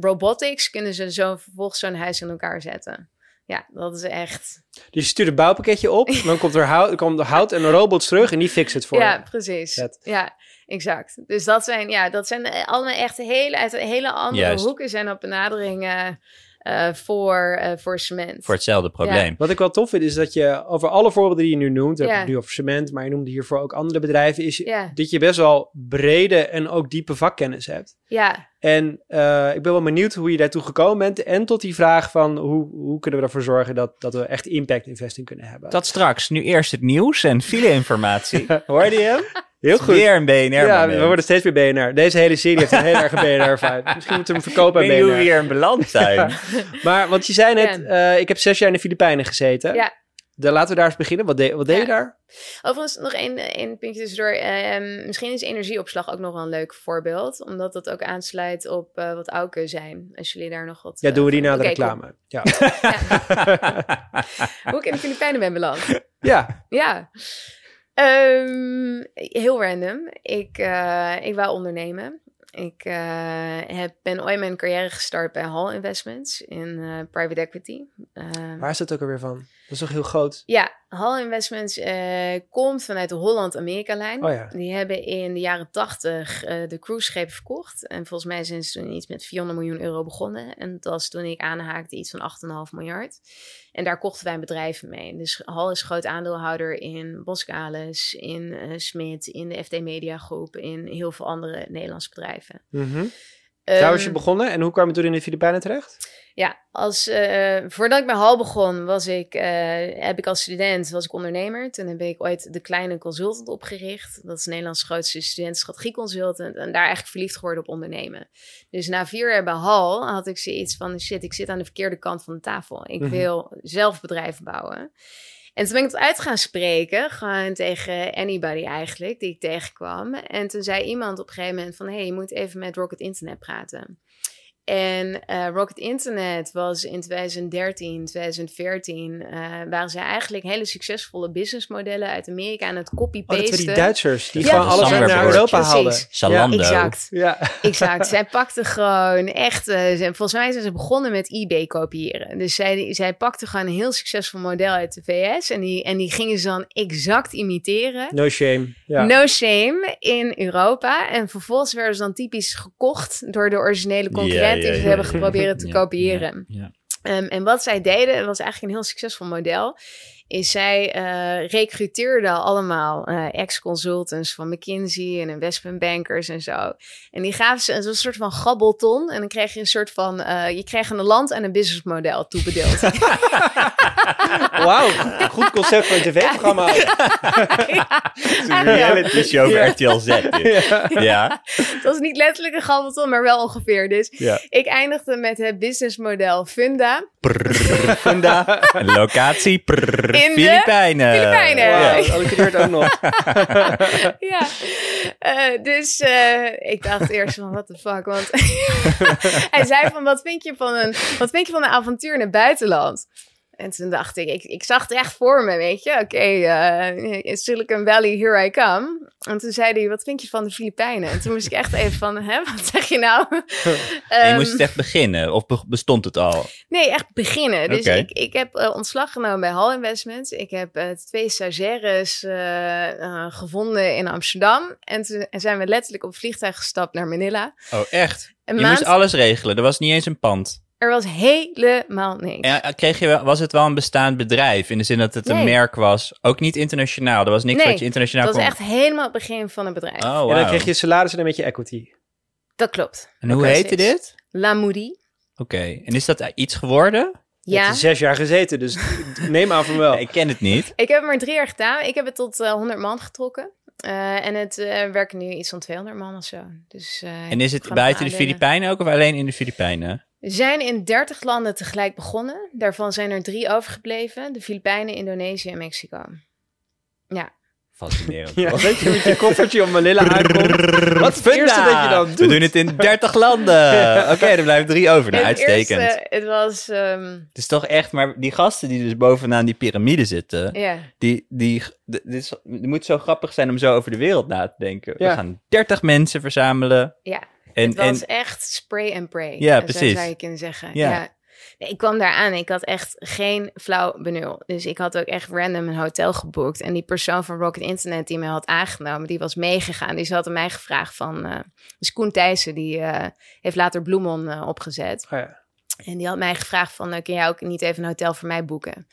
robotics kunnen ze zo vervolgens zo'n huis in elkaar zetten. Ja, dat is echt. Dus je stuurt een bouwpakketje op, dan komt er hout, komt er hout en een robot terug en die fixt het voor ja, je. precies. Vet. Ja, exact. Dus dat zijn, ja, dat zijn eh, allemaal echt hele, uit hele andere Juist. hoeken zijn op benaderingen eh, voor, eh, voor cement. Voor hetzelfde probleem. Wat ik wel tof vind, is dat je over alle voorbeelden die je nu noemt, Ja. het nu over cement, maar je noemde hiervoor ook andere bedrijven, is Ja. dat je best wel brede en ook diepe vakkennis hebt. Ja, En eh, ik ben wel benieuwd hoe je daartoe gekomen bent en tot die vraag van hoe, hoe kunnen we ervoor zorgen dat, dat we echt impact investing kunnen hebben. Dat straks. Nu eerst het nieuws en file-informatie. Hoorde je hem? Heel goed. Weer een BNR. ja, we worden steeds meer BNR. Deze hele serie heeft een heel erg BNR-vibe. Misschien moeten we hem verkopen Ik aan weet niet hoe we BNR. hier in beland zijn. Maar, want je zei net, eh, ik heb zes jaar in de Filipijnen gezeten. Ja. Dan laten we daar eens beginnen. Wat, deed wat deed je daar? Overigens nog één, één puntje tussendoor. Ehm, misschien is energieopslag ook nog wel een leuk voorbeeld. Omdat dat ook aansluit op eh, wat Auke zijn. Als jullie daar nog wat... Ja, eh, doen we die van- na de reclame. Ja. Hoe ik in de Filipijnen ben beland. ja. Ja. Ehm, heel random. Ik, eh, ik wou ondernemen. Ik eh, heb, ben ooit mijn carrière gestart bij Hall Investments in eh, private equity. Ehm, Waar is dat ook alweer van? Dat is toch heel groot? ja, Hall Investments eh, komt vanuit de Holland-Amerika-lijn. Oh ja. Die hebben in de jaren 80 eh, de cruiseschepen verkocht. En volgens mij zijn ze toen iets met 400 miljoen euro begonnen. En dat was toen ik aanhaakte iets van 8,5 miljard. En daar kochten wij bedrijven mee. Dus Hal is groot aandeelhouder in Boskalis, in eh Smit, in de FD Media Groep, in heel veel andere Nederlandse bedrijven. Mhm. Daar was je Ehm, begonnen en hoe kwam je toen in de Filipijnen terecht? ja, als, eh, voordat ik bij Hal begon, was ik, eh, heb ik als student was ik ondernemer. Toen heb ik ooit de Kleine Consultant opgericht. Dat is Nederlands grootste studentenstrategieconsultant. En daar eigenlijk verliefd geworden op ondernemen. Dus na vier jaar bij Hal had ik zoiets van... shit, ik zit aan de verkeerde kant van de tafel. Ik Mhm. wil zelf bedrijven bouwen. En toen ben ik het uit gaan spreken, gewoon tegen anybody eigenlijk, die ik tegenkwam. En toen zei iemand op een gegeven moment van, hé, hey, je moet even met Rocket Internet praten. En eh, Rocket Internet was in 2013, 2014, eh, waren ze eigenlijk hele succesvolle businessmodellen uit Amerika aan het Oh, dat copy-pasten. waren die Duitsers die Ja, gewoon alles naar. Europa Precies. haalden. Zalando. Exact. Ja. Exact. zij pakte gewoon echt. eh, ze- volgens mij zijn ze begonnen met eBay kopiëren. Dus zij, zij pakte gewoon een heel succesvol model uit de VS. En die, en die gingen ze dan exact imiteren. No shame. Ja. No shame in Europa. En vervolgens werden ze dan typisch gekocht door de originele concurrent Ja, die ja, ze ja, hebben geprobeerd te Ja, kopiëren. ja, ja. Ehm, en wat zij deden, was eigenlijk een heel succesvol model, is zij eh recruteerden allemaal eh, ex-consultants van McKinsey en investmentbankers en zo. En die gaven ze een soort van gabbelton en dan kreeg je een soort van, eh, je kreeg een land en een businessmodel toebedeeld. Wauw, goed concept voor een tv-programma. ja, Een reality show Ja. RTL Z. Ja. Ja. het was niet letterlijk een gabbelton, maar wel ongeveer. Dus Ja. ik eindigde met het businessmodel Funda. Prrr, Funda. Locatie. Prrr, de Filipijnen. Filipijnen. Ja. Wauw, dat allitereert ook nog. ja, Eh, dus eh, ik dacht eerst van, what the fuck, want hij zei van, wat vind je van een, wat vind je van een avontuur in het buitenland? En toen dacht ik, ik, ik zag het echt voor me, weet je. Oké, eh, in Silicon Valley, here I come. En toen zei hij, wat vind je van de Filipijnen? En toen moest ik echt even van, hè, wat zeg je nou? En je moest het echt beginnen, of be- bestond het al? Nee, echt beginnen. Dus ik, ik heb eh, ontslag genomen bij Hall Investments. Ik heb eh, twee stagiaires eh, eh, gevonden in Amsterdam. En toen zijn we letterlijk op vliegtuig gestapt naar Manila. Oh, echt? Een je maand, moest alles regelen. Er was niet eens een pand. Er was helemaal niks. En eh, kreeg je, wel- was het wel een bestaand bedrijf? In de zin dat het een merk was. Ook niet internationaal. Er was niks Nee, wat je internationaal dat was kon... echt helemaal het begin van het bedrijf. Oh, En dan kreeg je salaris en een beetje equity. Dat klopt. En hoe heette dit? La Moody. Oké. En is dat iets geworden? Je Ja. hebt er zes jaar gezeten, dus neem aan van wel. Ik ken het niet. Ik heb het maar drie jaar gedaan. Ik heb het tot eh 100 man getrokken. Eh, en het eh, werken nu iets van 200 man of zo. Dus, eh, En is het buiten de. Filipijnen ook of alleen in de Filipijnen? We zijn in 30 landen tegelijk begonnen. Daarvan zijn er drie overgebleven. De Filipijnen, Indonesië en Mexico. Ja. Fascinerend. Ja, dat je met je koffertje Manila aankomt. Wat het eerste dat je dan doet? We doen het in 30 landen. Oké, er blijven drie over. Nou, Het uitstekend. eerste, het was... ehm, Het is toch echt, maar die gasten die dus bovenaan die piramide zitten, ja. die, die, dit, is, het moet zo grappig zijn om zo over de wereld na te denken. We gaan 30 mensen verzamelen. Ja, En, het was en echt spray and pray. Ja, Zo precies. zou je kunnen zeggen. Ja. Ja. Nee, ik kwam daar aan. Ik had echt geen flauw benul. Dus ik had ook echt random een hotel geboekt. En die persoon van Rocket Internet die mij had aangenomen, die was meegegaan. Die had aan mij gevraagd van... eh dus Koen Thijssen, die eh, heeft later Bloemon eh, opgezet. Oh ja. En die had mij gevraagd van, kun jij ook niet even een hotel voor mij boeken?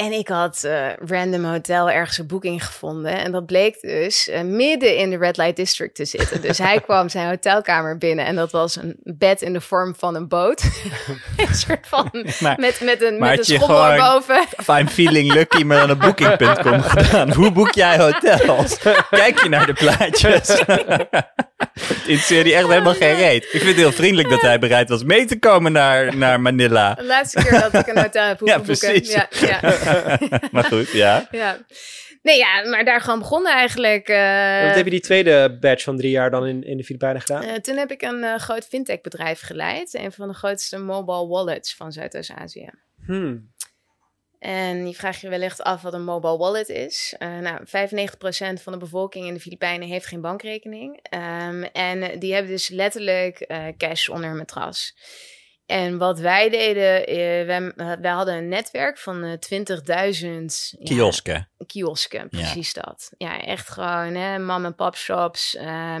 En ik had eh, random hotel ergens een boeking gevonden. En dat bleek dus eh, midden in de Red Light District te zitten. Dus hij kwam zijn hotelkamer binnen en dat was een bed in de vorm van een boot. een soort van, Maar- met, met een, met een schommel erboven. I'm feeling lucky, maar dan op booking.com gedaan. Hoe boek jij hotels? Kijk je naar de plaatjes? Interesseert die echt helemaal geen reet. Ik vind het heel vriendelijk dat hij bereid was mee te komen naar, naar Manila. De laatste keer dat ik een hotel heb hoeven Ja, boeken. precies. Ja, ja, Maar goed, ja. ja. Nee, ja, maar daar gewoon begonnen eigenlijk. eh, Wat heb je die tweede batch van drie jaar dan in, in de Filipijnen gedaan? Eh, toen heb ik een eh, groot fintech bedrijf geleid. Een van de grootste mobile wallets van Zuidoost-Azië. Hmm. En je vraagt je wellicht af wat een mobile wallet is. Eh nou, 95% van de bevolking in de Filipijnen heeft geen bankrekening. Ehm, en die hebben dus letterlijk eh, cash onder een matras. En wat wij deden, eh, wij, wij hadden een netwerk van eh 20.000 ja, Kiosken. kiosken, precies dat. Ja, echt gewoon hè, mom en pop shops. eh,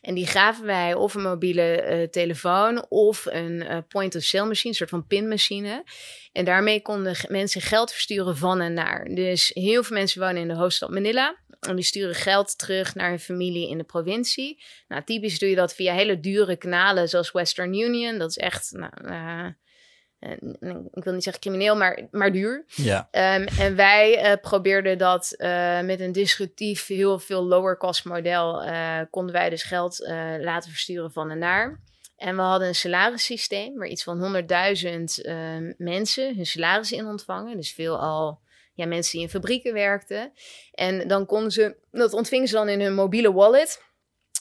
en die gaven wij of een mobiele telefoon of een point-of-sale machine, een soort van pinmachine. En daarmee konden mensen geld versturen van en naar. Dus heel veel mensen wonen in de hoofdstad Manila. En die sturen geld terug naar hun familie in de provincie. Nou, typisch doe je dat via hele dure kanalen zoals Western Union. Dat is echt, nou, eh, eh, ik wil niet zeggen crimineel, maar, maar duur. Ja. Ehm, en wij eh, probeerden dat met een disruptief, heel veel lower cost model. konden wij dus geld laten versturen van en naar. En we hadden een salarissysteem waar iets van 100.000 eh, mensen hun salaris in ontvangen. Dus veel al ja, mensen die in fabrieken werkten. En dan konden ze, dat ontvingen ze dan in hun mobiele wallet.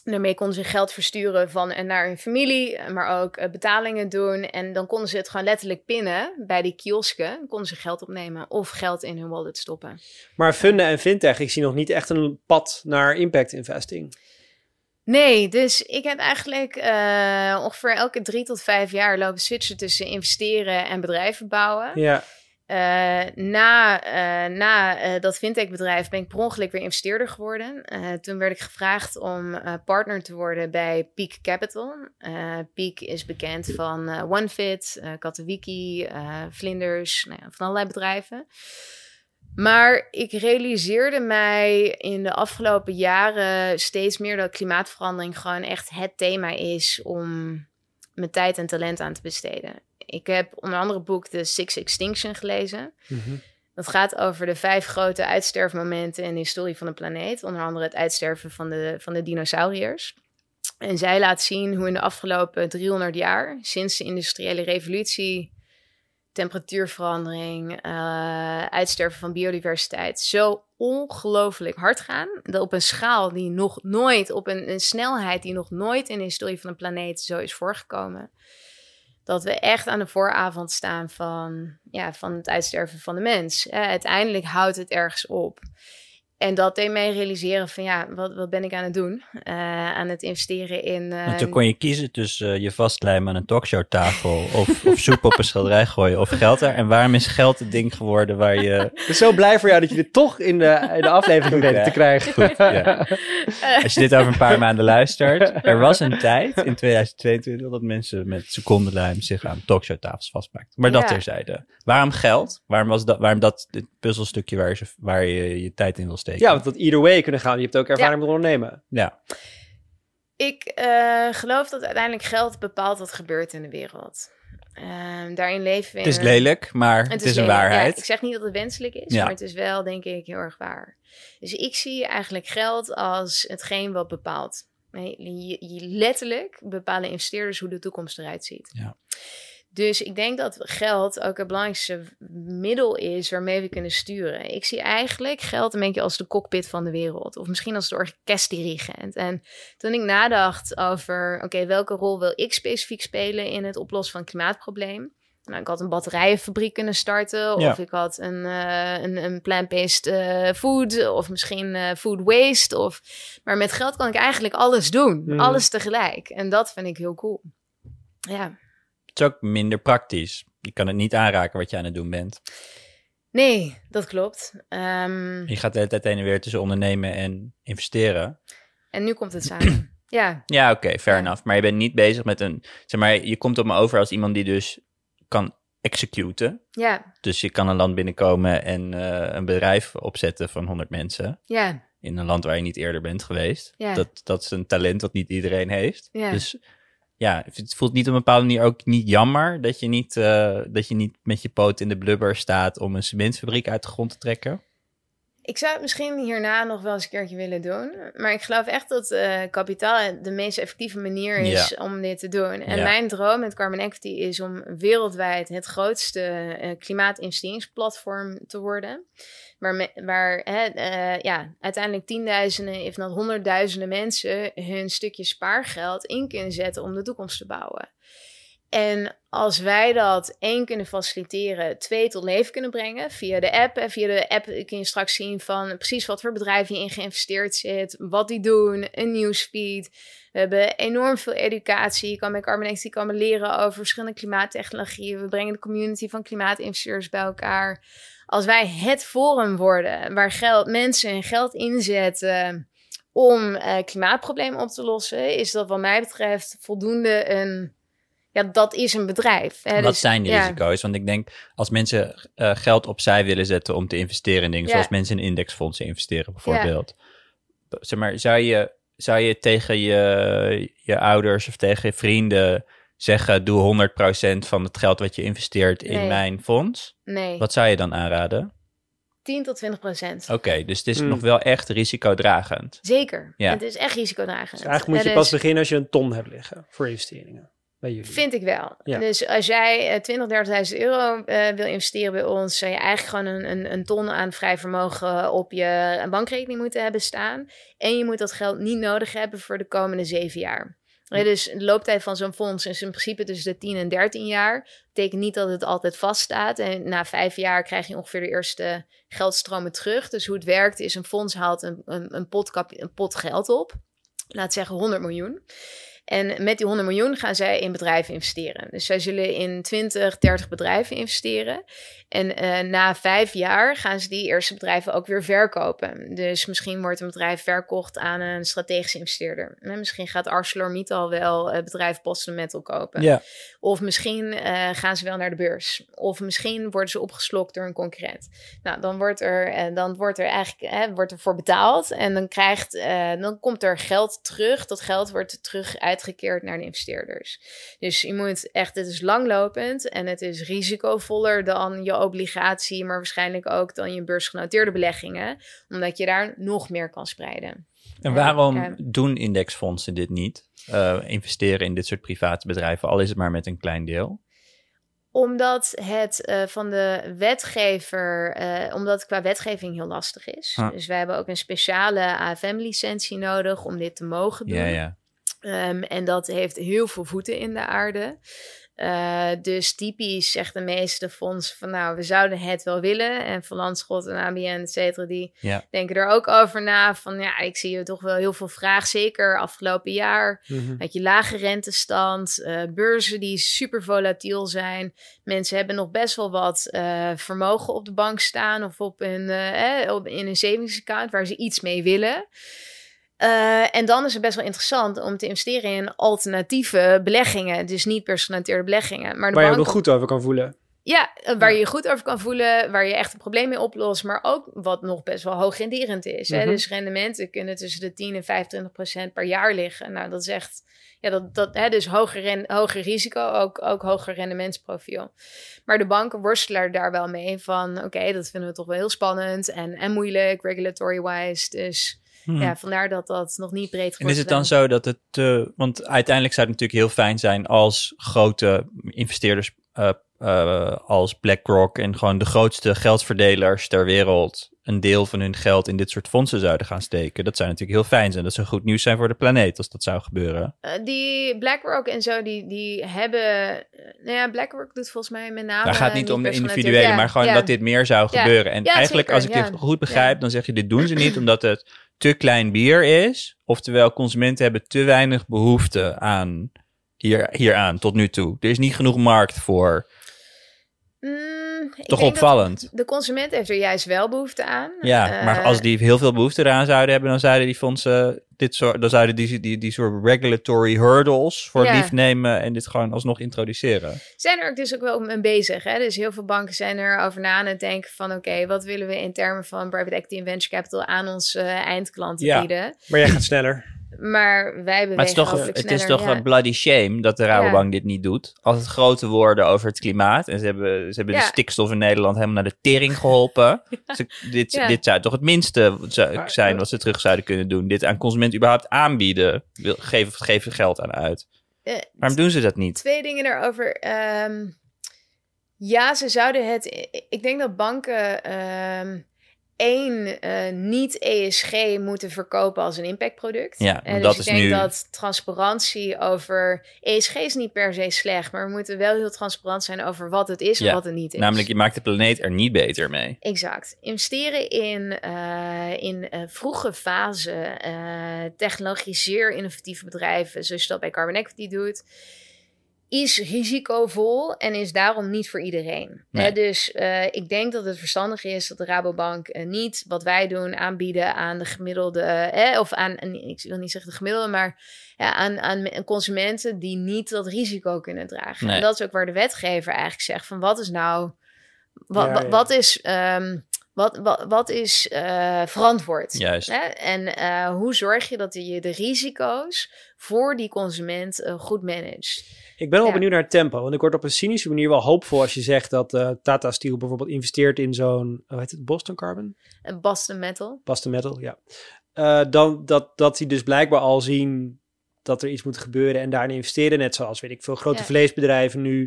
Daarmee konden ze geld versturen van en naar hun familie, maar ook eh, betalingen doen. En dan konden ze het gewoon letterlijk pinnen bij die kiosken. Konden ze geld opnemen of geld in hun wallet stoppen. Maar funden en fintech, ik zie nog niet echt een pad naar impact investing. Nee, dus ik heb eigenlijk eh, ongeveer elke drie tot vijf jaar lopen switchen tussen investeren en bedrijven bouwen. Ja, Eh, na eh, na eh, dat fintech-bedrijf ben ik per ongeluk weer investeerder geworden. Toen werd ik gevraagd om partner te worden bij Peak Capital. Peak is bekend van OneFit, eh Katowiki, Vlinders, nou ja, van allerlei bedrijven. Maar ik realiseerde mij in de afgelopen jaren steeds meer dat klimaatverandering gewoon echt het thema is om mijn tijd en talent aan te besteden. Ik heb onder andere het boek The Six Extinction gelezen. Mhm. Dat gaat over de vijf grote uitsterfmomenten in de historie van de planeet. Onder andere het uitsterven van de, van de dinosauriërs. En zij laat zien hoe in de afgelopen 300 jaar, sinds de industriële revolutie, temperatuurverandering, eh, uitsterven van biodiversiteit, zo ongelooflijk hard gaan. Dat op een schaal die nog nooit, op een, een snelheid die nog nooit in de historie van de planeet zo is voorgekomen. Dat we echt aan de vooravond staan van, ja, van het uitsterven van de mens. Eh, uiteindelijk houdt het ergens op. En dat deed mij realiseren van ja, wat, wat ben ik aan het doen? Eh, aan het investeren in... eh, Want toen kon je kiezen tussen eh, je vastlijmen aan een talkshowtafel of, of soep op een schilderij gooien of geld er. En waarom is geld het ding geworden waar je... Ik ben zo blij voor jou dat je dit toch in de, in de aflevering weet Ja. te krijgen. Goed, ja. Als je dit over een paar maanden luistert. Er was een tijd in 2022 dat mensen met secondenlijm zich aan talkshowtafels vastmaakten. Maar dat Ja. terzijde. Waarom geld? Waarom was dat, waarom dat dit puzzelstukje waar je, waar je je tijd in wil steken? Ja, want dat either way kunnen gaan. Je hebt ook ervaring met ondernemen. Ja. Ik eh, geloof dat uiteindelijk geld bepaalt wat gebeurt in de wereld. Ehm, daarin leven we Het is een- lelijk, maar het, is, een. Ja, waarheid. ik zeg niet dat het wenselijk is, Ja. maar het is wel, denk ik, heel erg waar. Dus ik zie eigenlijk geld als hetgeen wat bepaalt. Nee, je, je- letterlijk bepalen investeerders hoe de toekomst eruit ziet. Ja. Dus ik denk dat geld ook het belangrijkste middel is waarmee we kunnen sturen. Ik zie eigenlijk geld een beetje als de cockpit van de wereld. Of misschien als de orkestdirigent. En toen ik nadacht over, oké, welke rol wil ik specifiek spelen in het oplossen van het klimaatprobleem? Nou, ik had een batterijenfabriek kunnen starten. Of Ja. ik had een, eh, een, een plant-based eh, food. Of misschien eh, food waste. Of... Maar met geld kan ik eigenlijk alles doen. Mhm. Alles tegelijk. En dat vind ik heel cool. Ja. Het is ook minder praktisch. Je kan het niet aanraken wat je aan het doen bent. Nee, dat klopt. Ehm, Je gaat de hele tijd heen en weer tussen ondernemen en investeren. en nu komt het samen. ja, Ja, oké, fair Ja. enough. Maar je bent niet bezig met een... Zeg maar, je komt op me over als iemand die dus kan executen. ja, Dus je kan een land binnenkomen en eh, een bedrijf opzetten van 100 mensen. ja, In een land waar je niet eerder bent geweest. Ja. Dat, dat is een talent dat niet iedereen heeft. Ja. Dus ja, het voelt niet op een bepaalde manier ook niet jammer dat je niet, eh, dat je niet met je poot in de blubber staat om een cementfabriek uit de grond te trekken. Ik zou het misschien hierna nog wel eens een keertje willen doen. Maar ik geloof echt dat eh, kapitaal de meest effectieve manier is om dit te doen. En Ja. mijn droom met Carbon Equity is om wereldwijd het grootste eh, klimaatinvesteringsplatform te worden. Waar, hè, eh, ja, uiteindelijk tienduizenden, if not honderdduizenden mensen hun stukje spaargeld in kunnen zetten om de toekomst te bouwen. En als wij dat één kunnen faciliteren, twee tot leven kunnen brengen via de app. En via de app kun je straks zien van precies wat voor bedrijven je in geïnvesteerd zit, wat die doen, een nieuwsfeed. We hebben enorm veel educatie. Je kan bij Carbon Equity komen leren over verschillende klimaattechnologieën. We brengen de community van klimaatinvesteerders bij elkaar. Als wij het forum worden waar geld, mensen hun geld inzetten om eh, klimaatproblemen op te lossen, is dat wat mij betreft voldoende een ja, dat is een bedrijf. Hè? Wat Dus, zijn die ja, risico's? Want ik denk, als mensen eh, geld opzij willen zetten om te investeren in dingen, Ja. zoals mensen in indexfondsen investeren bijvoorbeeld. Zeg maar, zou je, zou je tegen je, je ouders of tegen je vrienden zeggen, doe 100% van het geld wat je investeert in Nee. mijn fonds? Nee, Wat zou je dan aanraden? 10 tot 20 procent. Oké, dus het is Hmm. nog wel echt risicodragend. Zeker. Ja. Het is echt risicodragend. Dus eigenlijk moet je pas dus- beginnen als je een ton hebt liggen voor investeringen. Bij jullie. Vind ik wel. Ja. Dus als jij eh, 20, 30.000 euro eh, wil investeren bij ons, zou je eigenlijk gewoon een, een, een ton aan vrij vermogen op je bankrekening moeten hebben staan. En je moet dat geld niet nodig hebben voor de komende zeven jaar. Eh, Dus de looptijd van zo'n fonds is in principe tussen de 10 en 13 jaar. Betekent niet dat het altijd vaststaat. En na vijf jaar krijg je ongeveer de eerste geldstromen terug. Dus hoe het werkt is een fonds haalt een, een, een, pot, kap- een pot geld op. Laat zeggen 100 miljoen. En met die 100 miljoen gaan zij in bedrijven investeren. Dus zij zullen in 20, 30 bedrijven investeren. En eh, na vijf jaar gaan ze die eerste bedrijven ook weer verkopen. Dus misschien wordt een bedrijf verkocht aan een strategische investeerder. En misschien gaat ArcelorMittal wel het bedrijf Boston Metal kopen. Ja. Of misschien eh, gaan ze wel naar de beurs. Of misschien worden ze opgeslokt door een concurrent. Nou, dan wordt er, eh, dan wordt er eigenlijk eh, wordt er voor betaald. En dan, krijgt, eh, dan komt er geld terug. Dat geld wordt terug uitgekeerd naar de investeerders. Dus je moet echt, het is langlopend en het is risicovoller dan je obligatie, maar waarschijnlijk ook dan je beursgenoteerde beleggingen, omdat je daar nog meer kan spreiden. En waarom ja. doen indexfondsen dit niet? Eh, investeren in dit soort private bedrijven, al is het maar met een klein deel. Omdat het eh, van de wetgever, eh, omdat het qua wetgeving heel lastig is. Ah. Dus wij hebben ook een speciale AFM-licentie nodig om dit te mogen doen. Ja, ja. Ehm, en dat heeft heel veel voeten in de aarde. Eh, dus typisch zegt de meeste fonds van nou, we zouden het wel willen. En Van Landschot en ABN, et cetera, die Ja. denken er ook over na. Van ja, ik zie hier toch wel heel veel vraag. Zeker afgelopen jaar had je lage rentestand, eh, beurzen die super volatiel zijn. Mensen hebben nog best wel wat eh, vermogen op de bank staan of op een, eh, op, in een savings account waar ze iets mee willen. Eh, en dan is het best wel interessant om te investeren in alternatieve beleggingen. Dus niet personaliseerde beleggingen. Maar de Waar je nog goed over kan voelen. Ja, eh, waar je je goed over kan voelen, waar je echt een probleem mee oplost, maar ook wat nog best wel hoog renderend is. hè? Mhm. Dus rendementen kunnen tussen de 10 en 25 procent per jaar liggen. Nou, dat is echt, ja, dat, dat, hè, dus hoger, ren, hoger risico, ook, ook hoger rendementsprofiel. Maar de banken worstelen daar wel mee van, oké, dat vinden we toch wel heel spannend en, en moeilijk, regulatory-wise. Dus Hmm. ja, vandaar dat dat nog niet breed En is het dan zo dat het, eh, want uiteindelijk zou het natuurlijk heel fijn zijn als grote investeerders eh, eh, als BlackRock en gewoon de grootste geldverdelers ter wereld een deel van hun geld in dit soort fondsen zouden gaan steken. Dat zou natuurlijk heel fijn zijn. Dat zou goed nieuws zijn voor de planeet als dat zou gebeuren. Eh, die BlackRock en zo, die, die hebben... eh, nou ja, BlackRock doet volgens mij met name... Daar gaat niet om de individuele, maar gewoon ja, dat dit meer zou Ja. gebeuren. En eigenlijk, zeker, als ik dit goed begrijp, dan zeg je, dit doen ze niet omdat het te klein bier is. Oftewel, consumenten hebben te weinig behoefte aan hier, hieraan tot nu toe. Er is niet genoeg markt voor. Mm, ik Toch dat opvallend. De consument heeft er juist wel behoefte aan. Ja, maar Eh, als die heel veel behoefte eraan zouden hebben, dan zouden die fondsen dit soort, dan zouden die, die, die soort regulatory hurdles voor Ja. lief nemen en dit gewoon alsnog introduceren. zijn er ook dus ook wel mee bezig. Hè? Dus heel veel banken zijn er over na aan het denken van... oké, wat willen we in termen van private equity en venture capital... aan onze eh, eindklanten Ja. bieden. Maar jij gaat sneller. Maar wij bewegen Maar het is toch, het is toch ja. een bloody shame dat de Rabobank dit niet doet. Als het grote woorden over het klimaat. En ze hebben, ze hebben Ja. de stikstof in Nederland helemaal naar de tering geholpen. Ze- dit, Ja. dit zou toch het minste zijn wat ze terug zouden kunnen doen. Dit aan consumenten überhaupt aanbieden. Geef, geef er geld aan uit. Eh, Waarom doen ze dat niet? Twee dingen daarover. Ehm, ja, ze zouden het. Ik denk dat banken ehm, één eh, niet ESG moeten verkopen als een impactproduct. Ja, En dus dat ik is denk nu- dat transparantie over ESG is niet per se slecht, maar we moeten wel heel transparant zijn over wat het is en wat het niet is. Namelijk, je maakt de planeet er niet beter mee. Exact. Investeren in, eh, in eh, vroege fase eh zeer innovatieve bedrijven, zoals je dat bij Carbon Equity doet, is risicovol en is daarom niet voor iedereen. Nee. Dus eh, ik denk dat het verstandig is dat de Rabobank eh, niet wat wij doen aanbieden aan de gemiddelde, eh, of aan, ik wil niet zeggen de gemiddelde, maar ja, aan, aan consumenten die niet dat risico kunnen dragen. Nee. En dat is ook waar de wetgever eigenlijk zegt van wat is nou, wat, Ja, wa- ja. wat is, ehm, wat, wat, wat is eh, verantwoord? Juist. Hè? En eh, hoe zorg je dat je de risico's voor die consument goed managt? Ik ben wel Ja. benieuwd naar het tempo. Want ik word op een cynische manier wel hoopvol als je zegt dat eh, Tata Steel bijvoorbeeld investeert in zo'n, hoe heet het, Boston Carbon? En Boston Metal. Boston Metal, ja. Eh, dan dat, dat die dus blijkbaar al zien dat er iets moet gebeuren en daarin investeren. Net zoals, weet ik veel, grote Ja. vleesbedrijven nu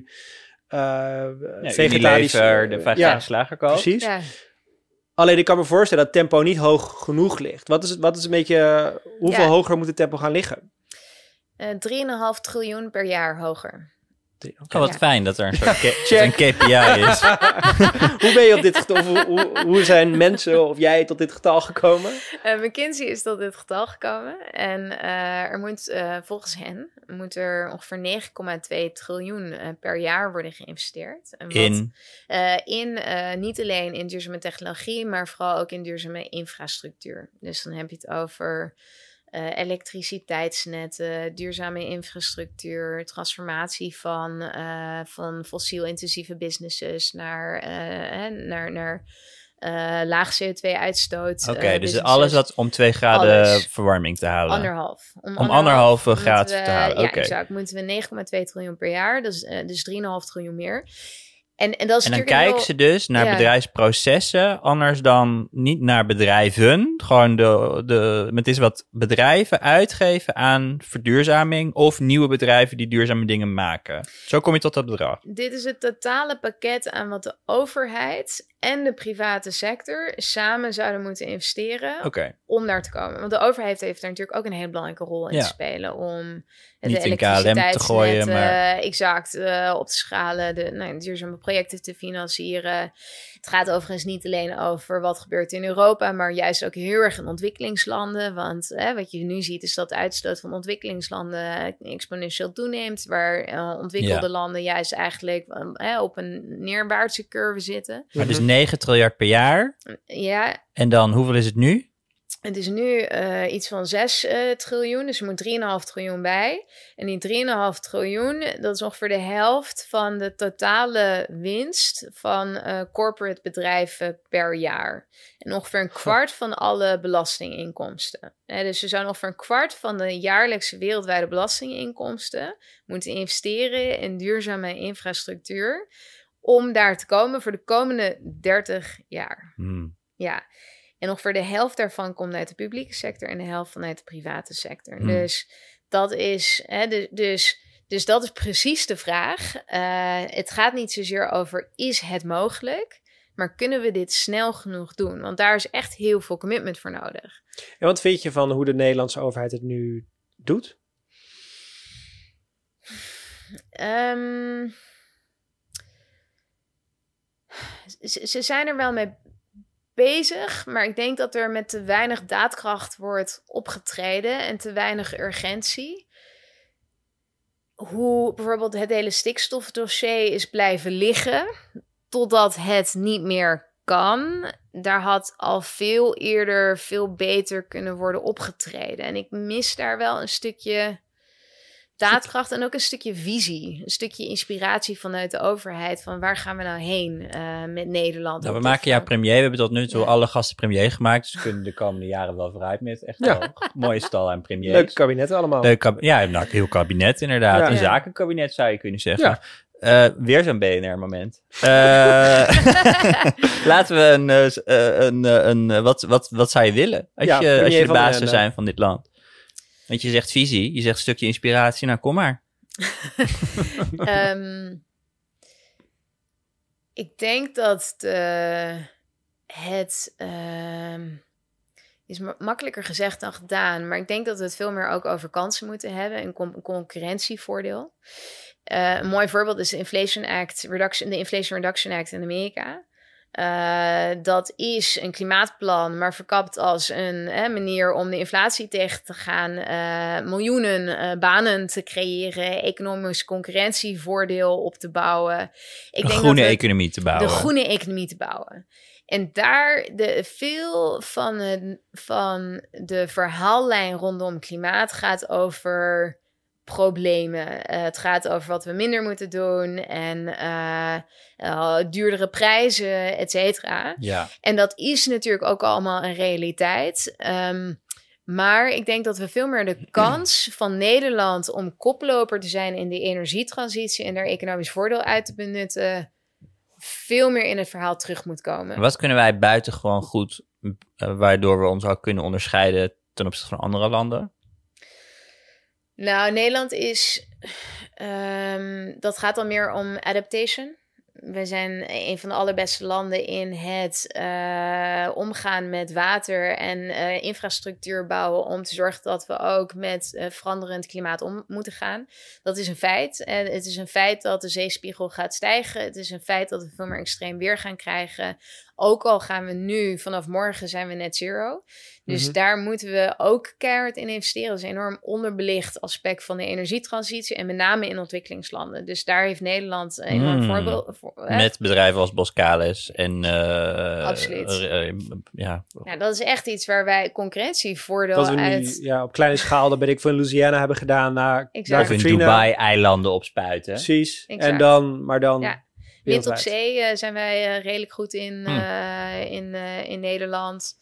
uh, Ja, vegetarisch... Unilever, de eh, vegetarische ja, precies. Ja. Alleen ik kan me voorstellen dat tempo niet hoog genoeg ligt. Wat is, het, wat is een beetje, eh, hoeveel Ja. hoger moet het tempo gaan liggen? Eh 3,5 triljoen per jaar hoger. Oh, wat Ja. fijn dat er een soort een KPI is. hoe ben je op dit getal, hoe, hoe, hoe zijn mensen of jij tot dit getal gekomen? Eh, McKinsey is tot dit getal gekomen. En eh, er moet eh, volgens hen moet er ongeveer 9,2 triljoen per jaar worden geïnvesteerd. En wat- In, Eh, in eh, niet alleen in duurzame technologie, maar vooral ook in duurzame infrastructuur. Dus dan heb je het over eh, elektriciteitsnetten, duurzame infrastructuur, transformatie van, eh, van fossiel-intensieve businesses naar, eh, naar, naar laag CO2-uitstoot. Oké, dus alles wat om twee graden Alles. verwarming te houden. Anderhalf. Om, Om anderhalve graad we- te houden, Ja, oké. exact. Moeten we 9,2 triljoen per jaar, dus, dus 3,5 triljoen meer. En, en dat is En dan kijken heel- ze dus naar ja. bedrijfsprocessen, anders dan niet naar bedrijven. Gewoon de, de, het is wat bedrijven uitgeven aan verduurzaming of nieuwe bedrijven die duurzame dingen maken. Zo kom je tot dat bedrag. Dit is het totale pakket aan wat de overheid en de private sector samen zouden moeten investeren om daar te komen. Want de overheid heeft daar natuurlijk ook een hele belangrijke rol in Ja. te spelen om Niet de in KLM te gooien, maar- exact eh, op te schalen, de nou, duurzame projecten te financieren. Het gaat overigens niet alleen over wat gebeurt in Europa, maar juist ook heel erg in ontwikkelingslanden. Want hè, wat je nu ziet is dat de uitstoot van ontwikkelingslanden exponentieel toeneemt, waar eh, ontwikkelde Ja. landen juist eigenlijk eh, hè, op een neerwaartse curve zitten. Maar dus 9 triljard per jaar. Ja, En dan, hoeveel is het nu? Het is nu uh, iets van 6 uh, triljoen, dus er moet 3,5 triljoen bij. En die 3,5 triljoen, dat is ongeveer de helft van de totale winst van uh, corporate bedrijven per jaar. En ongeveer een kwart van alle belastinginkomsten. dus ze zouden ongeveer een kwart van de jaarlijkse wereldwijde belastinginkomsten moeten investeren in duurzame infrastructuur. Om daar te komen voor de komende 30 jaar. Hmm. Ja. En ongeveer de helft daarvan komt uit de publieke sector en de helft vanuit de private sector. Hmm. Dus dat is, hè, dus, dus, dus dat is precies de vraag. Uh, het gaat niet zozeer over is het mogelijk, maar kunnen we dit snel genoeg doen? Want daar is echt heel veel commitment voor nodig. En wat vind je van hoe de Nederlandse overheid het nu doet? Um, ze, ze zijn er wel mee bezig, maar ik denk dat er met te weinig daadkracht wordt opgetreden en te weinig urgentie. Hoe bijvoorbeeld het hele stikstofdossier is blijven liggen totdat het niet meer kan. Daar had al veel eerder veel beter kunnen worden opgetreden. En ik mis daar wel een stukje daadkracht en ook een stukje visie. Een stukje inspiratie vanuit de overheid. Van waar gaan we nou heen uh, met Nederland? Nou, we maken jou premier. We hebben tot nu toe ja. alle gasten premier gemaakt. Dus kunnen de komende jaren wel vooruit met echt ja. wel mooie stal aan premier. Leuk kabinet allemaal. Leuk kab ja, nou, heel kabinet inderdaad. Ja. Een zakenkabinet zou je kunnen zeggen. Uh, weer zo'n BNR-moment. Uh, laten we een, uh, een, een, een, wat, wat, wat zou je willen als je, als je de baas zou zijn van dit land? Want je zegt visie, je zegt stukje inspiratie, nou kom maar. um, ik denk dat de, het uh, is makkelijker gezegd dan gedaan, maar ik denk dat we het veel meer ook over kansen moeten hebben, een, con concurrentievoordeel. Uh, een mooi voorbeeld is de Inflation Act Reduction, de Inflation Reduction Act in Amerika. Uh, dat is een klimaatplan, maar verkapt als een hè, manier om de inflatie tegen te gaan, uh, miljoenen uh, banen te creëren, economisch concurrentievoordeel op te bouwen. Ik de denk groene dat economie te bouwen. De groene economie te bouwen. En daar de, veel van, het, van de verhaallijn rondom klimaat gaat over problemen. Uh, het gaat over wat we minder moeten doen en uh, uh, duurdere prijzen, et cetera. Ja. En dat is natuurlijk ook allemaal een realiteit. Um, maar ik denk dat we veel meer de kans van Nederland om koploper te zijn in de energietransitie en daar economisch voordeel uit te benutten, veel meer in het verhaal terug moet komen. Wat kunnen wij buitengewoon goed, waardoor we ons ook kunnen onderscheiden ten opzichte van andere landen? Nou, Nederland is. Um, dat gaat dan meer om adaptation. We zijn een van de allerbeste landen in het uh, omgaan met water en uh, infrastructuur bouwen om te zorgen dat we ook met uh, veranderend klimaat om moeten gaan. Dat is een feit. En het is een feit dat de zeespiegel gaat stijgen. Het is een feit dat we veel meer extreem weer gaan krijgen. Ook al gaan we nu, vanaf morgen zijn we net zero. Dus mm-hmm. daar moeten we ook keihard in investeren. Dat is een enorm onderbelicht aspect van de energietransitie. En met name in ontwikkelingslanden. Dus daar heeft Nederland een enorm mm. voorbeeld voor. Hè? Met bedrijven als Boskalis en... Uh, Absoluut. Uh, ja. ja, dat is echt iets waar wij concurrentievoordeel dat we uit... Ja, op kleine schaal, dat ben ik van Louisiana hebben gedaan naar, exact. Of in Dubai-eilanden opspuiten. Precies. Exact. En dan, maar dan... Ja. Wind op zee uh, zijn wij uh, redelijk goed in, hm. uh, in, in Nederland.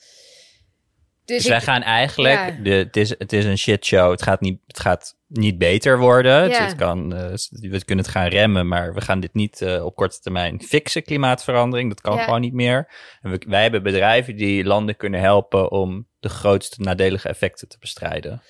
Dus, dus wij gaan eigenlijk, ja. de, het, is, het is een shitshow. Het gaat niet, het gaat niet beter worden. Ja. Het, kan, we kunnen het gaan remmen, maar we gaan dit niet op korte termijn fixen, klimaatverandering. Dat kan ja. gewoon niet meer. En we, wij hebben bedrijven die landen kunnen helpen om de grootste nadelige effecten te bestrijden.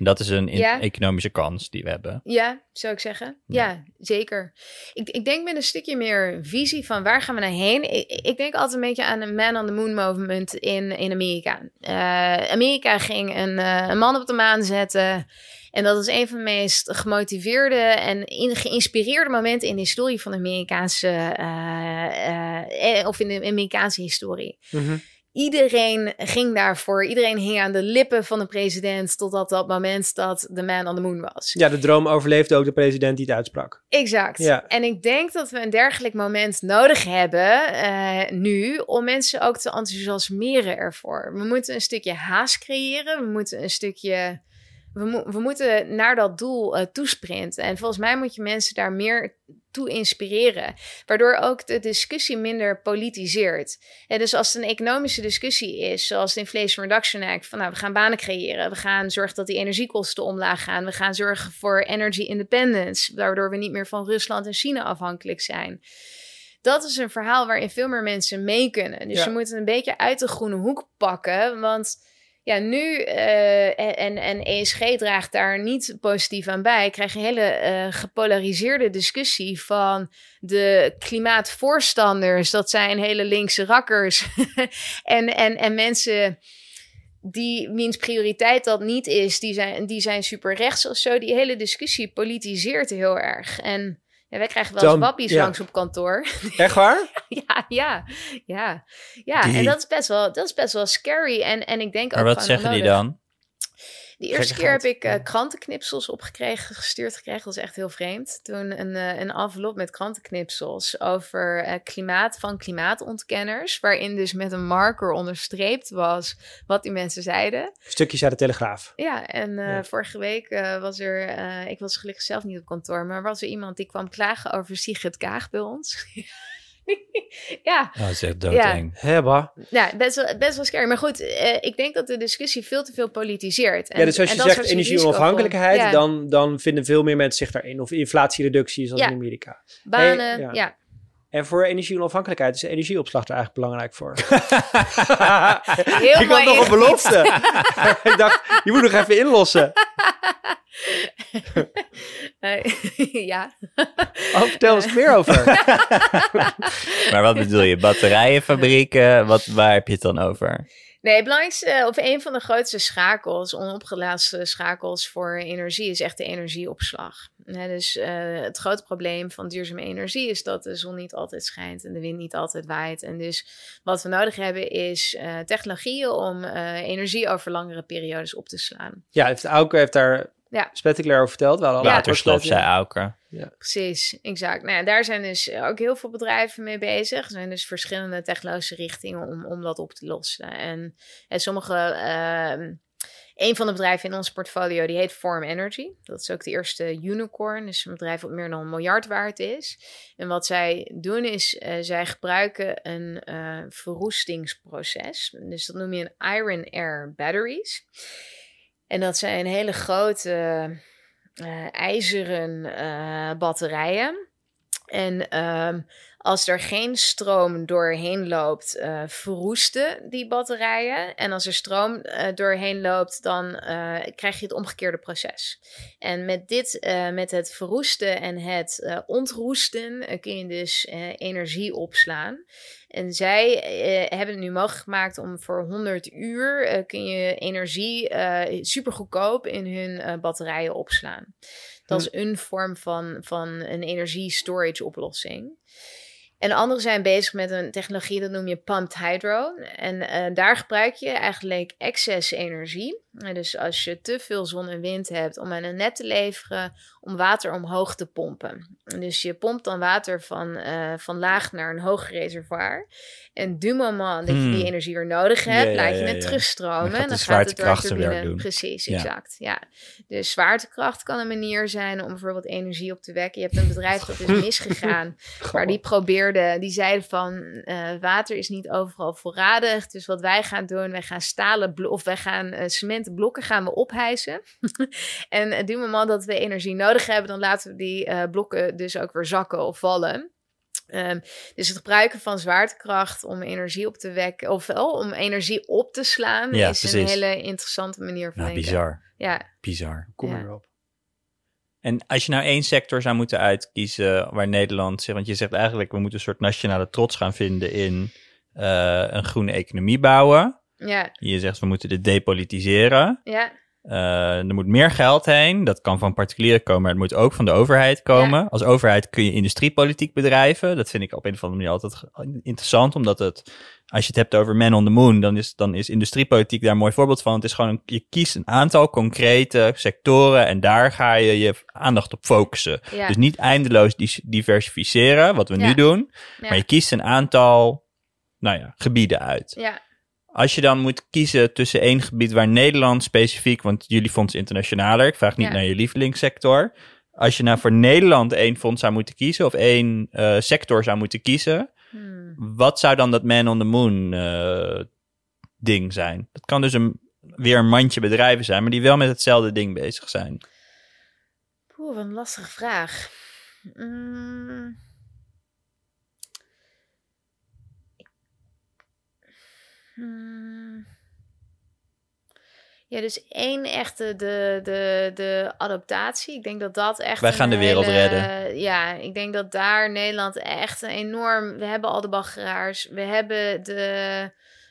En dat is een ja. economische kans die we hebben. Ja, zou ik zeggen. Ja, ja zeker. Ik, ik denk met een stukje meer visie van waar gaan we naar heen. Ik, ik denk altijd een beetje aan een man on the moon movement in, in Amerika. Uh, Amerika ging een, uh, een man op de maan zetten. En dat is een van de meest gemotiveerde en in, geïnspireerde momenten in de historie van de Amerikaanse, uh, of in de Amerikaanse historie. Mm -hmm. Iedereen ging daarvoor. Iedereen hing aan de lippen van de president totdat dat moment dat de man on the moon was. Ja, de droom overleefde ook de president die het uitsprak. Exact. Ja. En ik denk dat we een dergelijk moment nodig hebben eh, nu om mensen ook te enthousiasmeren ervoor. We moeten een stukje haast creëren. We moeten een stukje. We, mo- we moeten naar dat doel eh, toesprinten. En volgens mij moet je mensen daar meer toe inspireren. Waardoor ook de discussie minder politiseert. Ja, dus als het een economische discussie is, zoals de Inflation Reduction Act, van nou, we gaan banen creëren, we gaan zorgen dat die energiekosten omlaag gaan, we gaan zorgen voor energy independence, waardoor we niet meer van Rusland en China afhankelijk zijn. Dat is een verhaal waarin veel meer mensen mee kunnen. Dus Ja. je moet het een beetje uit de groene hoek pakken, want ja, nu eh, en, en ESG draagt daar niet positief aan bij. Krijg je een hele eh, gepolariseerde discussie van de klimaatvoorstanders. Dat zijn hele linkse rakkers. en, en, en mensen die wiens prioriteit dat niet is, die zijn, die zijn super rechts of zo. Die hele discussie politiseert heel erg. En ja, wij krijgen wel eens wappies ja. langs op kantoor. Echt waar? ja, ja, ja. Ja, Die- en dat is best wel, dat is best wel scary. En, en ik denk Maar ook wat gewoon zeggen die dan? De eerste keer heb ik eh, krantenknipsels opgekregen, gestuurd gekregen. Dat is echt heel vreemd. Toen een, eh, een envelop met krantenknipsels over eh, klimaat van klimaatontkenners. Waarin dus met een marker onderstreept was wat die mensen zeiden. Stukjes uit de Telegraaf. Ja, en Ja. vorige week was er, ik was gelukkig zelf niet op kantoor, maar was er iemand die kwam klagen over Sigrid Kaag bij ons. ja, dat is echt doodeng. Hè, bah. ja, best wel, best wel scary. Maar goed, eh, ik denk dat de discussie veel te veel politiseert. En, ja, dus als je zegt energie-onafhankelijkheid. Ja, dan, dan vinden veel meer mensen zich daarin. Of inflatiereductie, zoals Ja. in Amerika. banen, Hey, ja. En voor energie-onafhankelijkheid is de energieopslag er eigenlijk belangrijk voor. Heel ik had nog een belofte. ik dacht, je moet nog even inlossen. Eh, ja. Oh, vertel eens meer over. Maar wat bedoel je? Batterijenfabrieken? Wat, waar heb je het dan over? Nee, het belangrijkste, eh, of een van de grootste schakels, onopgelaatste schakels voor energie, is echt de energieopslag. Dus eh, het grote probleem van duurzame energie is dat de zon niet altijd schijnt en de wind niet altijd waait. En dus wat we nodig hebben is eh, technologieën om eh, energie over langere periodes op te slaan. Ja, heeft Auke heeft daar Ja. spectaculair over verteld. We hadden al Waterstof, zei Auker. Precies, exact. Nou ja, daar zijn dus ook heel veel bedrijven mee bezig. Er zijn dus verschillende technologische richtingen om, om dat op te lossen. En, en sommige, ehm, een van de bedrijven in ons portfolio, die heet Form Energy. Dat is ook de eerste unicorn, dus een bedrijf wat meer dan een miljard waard is. En wat zij doen is, eh, zij gebruiken een eh, verroestingsproces. Dus dat noem je een iron air batteries. En dat zijn hele grote eh, ijzeren batterijen. En ehm, als er geen stroom doorheen loopt, eh, verroesten die batterijen. En als er stroom eh, doorheen loopt, dan eh, krijg je het omgekeerde proces. En met dit, met het verroesten en het ontroesten, kun je dus energie opslaan. En zij hebben het nu mogelijk gemaakt om voor 100 uur kun je energie super goedkoop in hun batterijen opslaan. Dat is een vorm van, van een energie-storage oplossing. En anderen zijn bezig met een technologie, dat noem je pumped hydro. En eh, daar gebruik je eigenlijk excess energie. Dus als je te veel zon en wind hebt om aan een net te leveren, om water omhoog te pompen. En dus je pompt dan water van, eh, van laag naar een hoog reservoir. En du moment dat je Hmm. die energie weer nodig hebt, Ja, laat je ja, het ja. terugstromen. Dan gaat en dan gaat het door de turbine. Precies, exact. Ja. Dus zwaartekracht kan een manier zijn om bijvoorbeeld energie op te wekken. Je hebt een bedrijf dat is misgegaan. Maar die probeerden, die zeiden van eh, water is niet overal voorradig. Dus wat wij gaan doen, wij gaan stalen of wij gaan eh, blokken gaan we ophijzen. en op het moment dat we energie nodig hebben, dan laten we die eh, blokken dus ook weer zakken of vallen. Ehm, dus het gebruiken van zwaartekracht om energie op te wekken, ofwel om energie op te slaan, Ja, is een hele interessante manier van Nou, denken. bizar. Ja, Bizar. Kom Ja. maar weer op. En als je nou één sector zou moeten uitkiezen waar Nederland zich, want je zegt eigenlijk we moeten een soort nationale trots gaan vinden in eh, een groene economie bouwen. Ja, Je zegt we moeten dit depolitiseren. ja. Eh, er moet meer geld heen. Dat kan van particulieren komen, maar het moet ook van de overheid komen. Als overheid kun je industriepolitiek bedrijven. Dat vind ik op een of andere manier altijd interessant, omdat het, als je het hebt over man on the moon, dan is, dan is industriepolitiek daar een mooi voorbeeld van. Het is gewoon, een, je kiest een aantal concrete sectoren en daar ga je je aandacht op focussen. Ja. Dus niet eindeloos diversificeren, wat we Ja. nu doen, maar je kiest een aantal, nou ja, gebieden uit. ja. Als je dan moet kiezen tussen één gebied waar Nederland specifiek, want jullie fonds internationaler, ik vraag niet Ja. naar je lievelingssector. Als je nou voor Nederland één fonds zou moeten kiezen of één eh, sector zou moeten kiezen, Hmm. wat zou dan dat man on the moon eh, ding zijn? Dat kan dus een, weer een mandje bedrijven zijn, maar die wel met hetzelfde ding bezig zijn. Poeh, wat een lastige vraag. Mm. Hmm. Ja, dus één echte, de, de, de adaptatie. Ik denk dat dat echt. Wij gaan de wereld hele- redden. Ja, ik denk dat daar Nederland echt enorm. We hebben al de baggeraars, we hebben de,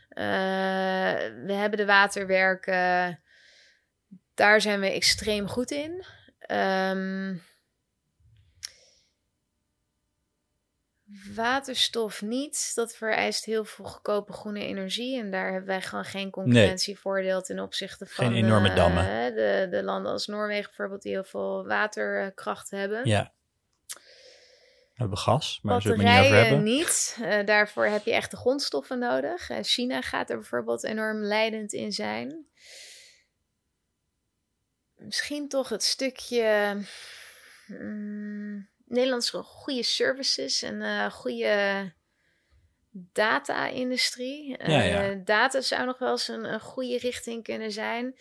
eh, we hebben de waterwerken. Daar zijn we extreem goed in. Ehm, waterstof niet. Dat vereist heel veel goedkope groene energie. En daar hebben wij gewoon geen concurrentievoordeel ten opzichte van Geen enorme eh, dammen. de, de landen als Noorwegen bijvoorbeeld, die heel veel waterkracht hebben. Ja. We hebben gas, maar zullen we het niet over hebben. niet. Eh, daarvoor heb je echt de grondstoffen nodig. Eh, China gaat er bijvoorbeeld enorm leidend in zijn. Misschien toch het stukje. mm, Nederlands goede services en eh goede data-industrie. Ja, ja. Eh, data zou nog wel eens een, een goede richting kunnen zijn.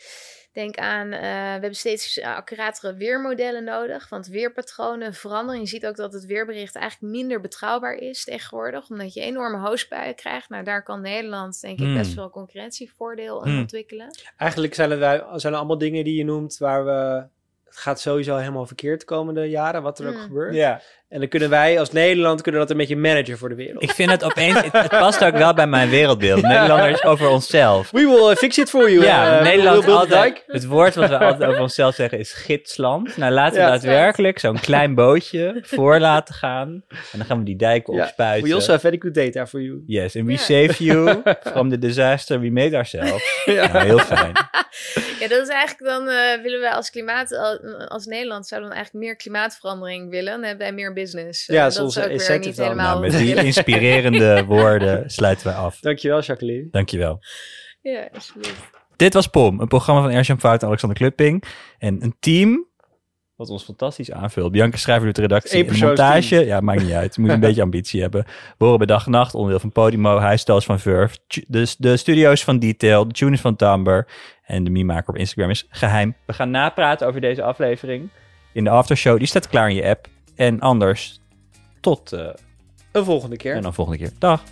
Denk aan, eh, we hebben steeds accuratere weermodellen nodig, want weerpatronen veranderen. Je ziet ook dat het weerbericht eigenlijk minder betrouwbaar is tegenwoordig, omdat je enorme hoosbuien krijgt. Nou, daar kan Nederland denk ik Hmm. best wel concurrentievoordeel in Hmm. ontwikkelen. Eigenlijk zijn er, zijn er allemaal dingen die je noemt waar we... Het gaat sowieso helemaal verkeerd de komende jaren, wat er ook Mm. gebeurt. Ja. En dan kunnen wij als Nederland kunnen dat een beetje managen voor de wereld. Ik vind het opeens, het, het past ook wel bij mijn wereldbeeld. Nederlanders over onszelf. We will uh, fix it for you. Ja, Uh, Nederland altijd, het woord wat we altijd over onszelf zeggen is gidsland. Nou, laten we Ja. daadwerkelijk zo'n klein bootje voor laten gaan. En dan gaan we die dijken Ja, opspuiten. We also have very good data for you. Yes, and we save you from the disaster we made ourselves. Ja, heel fijn. Ja, dat is eigenlijk dan eh, willen we als klimaat, al- als Nederland zouden we eigenlijk meer klimaatverandering willen. Dan hebben wij meer business. Ja, dat is dat onze is ook weer incentive niet dan. helemaal Nou, met die inspirerende woorden sluiten we af. Dankjewel, Jacqueline. Dankjewel. Ja, alsjeblieft. Dit was POM, een programma van Erjan Fout en Alexander Klupping. En een team wat ons fantastisch aanvult. Bianca Schrijver doet de redactie en de montage. Ja, maakt niet uit. Je moet een beetje ambitie hebben. We horen bij dag en nacht, onderdeel van Podimo, Huisstels van Verve. De, de studio's van Detail, de tune is van Tamber. En de meme-maker op Instagram is geheim. We gaan napraten over deze aflevering in de aftershow. Die staat klaar in je app. En anders, tot uh, Een volgende keer. en dan volgende keer. Dag.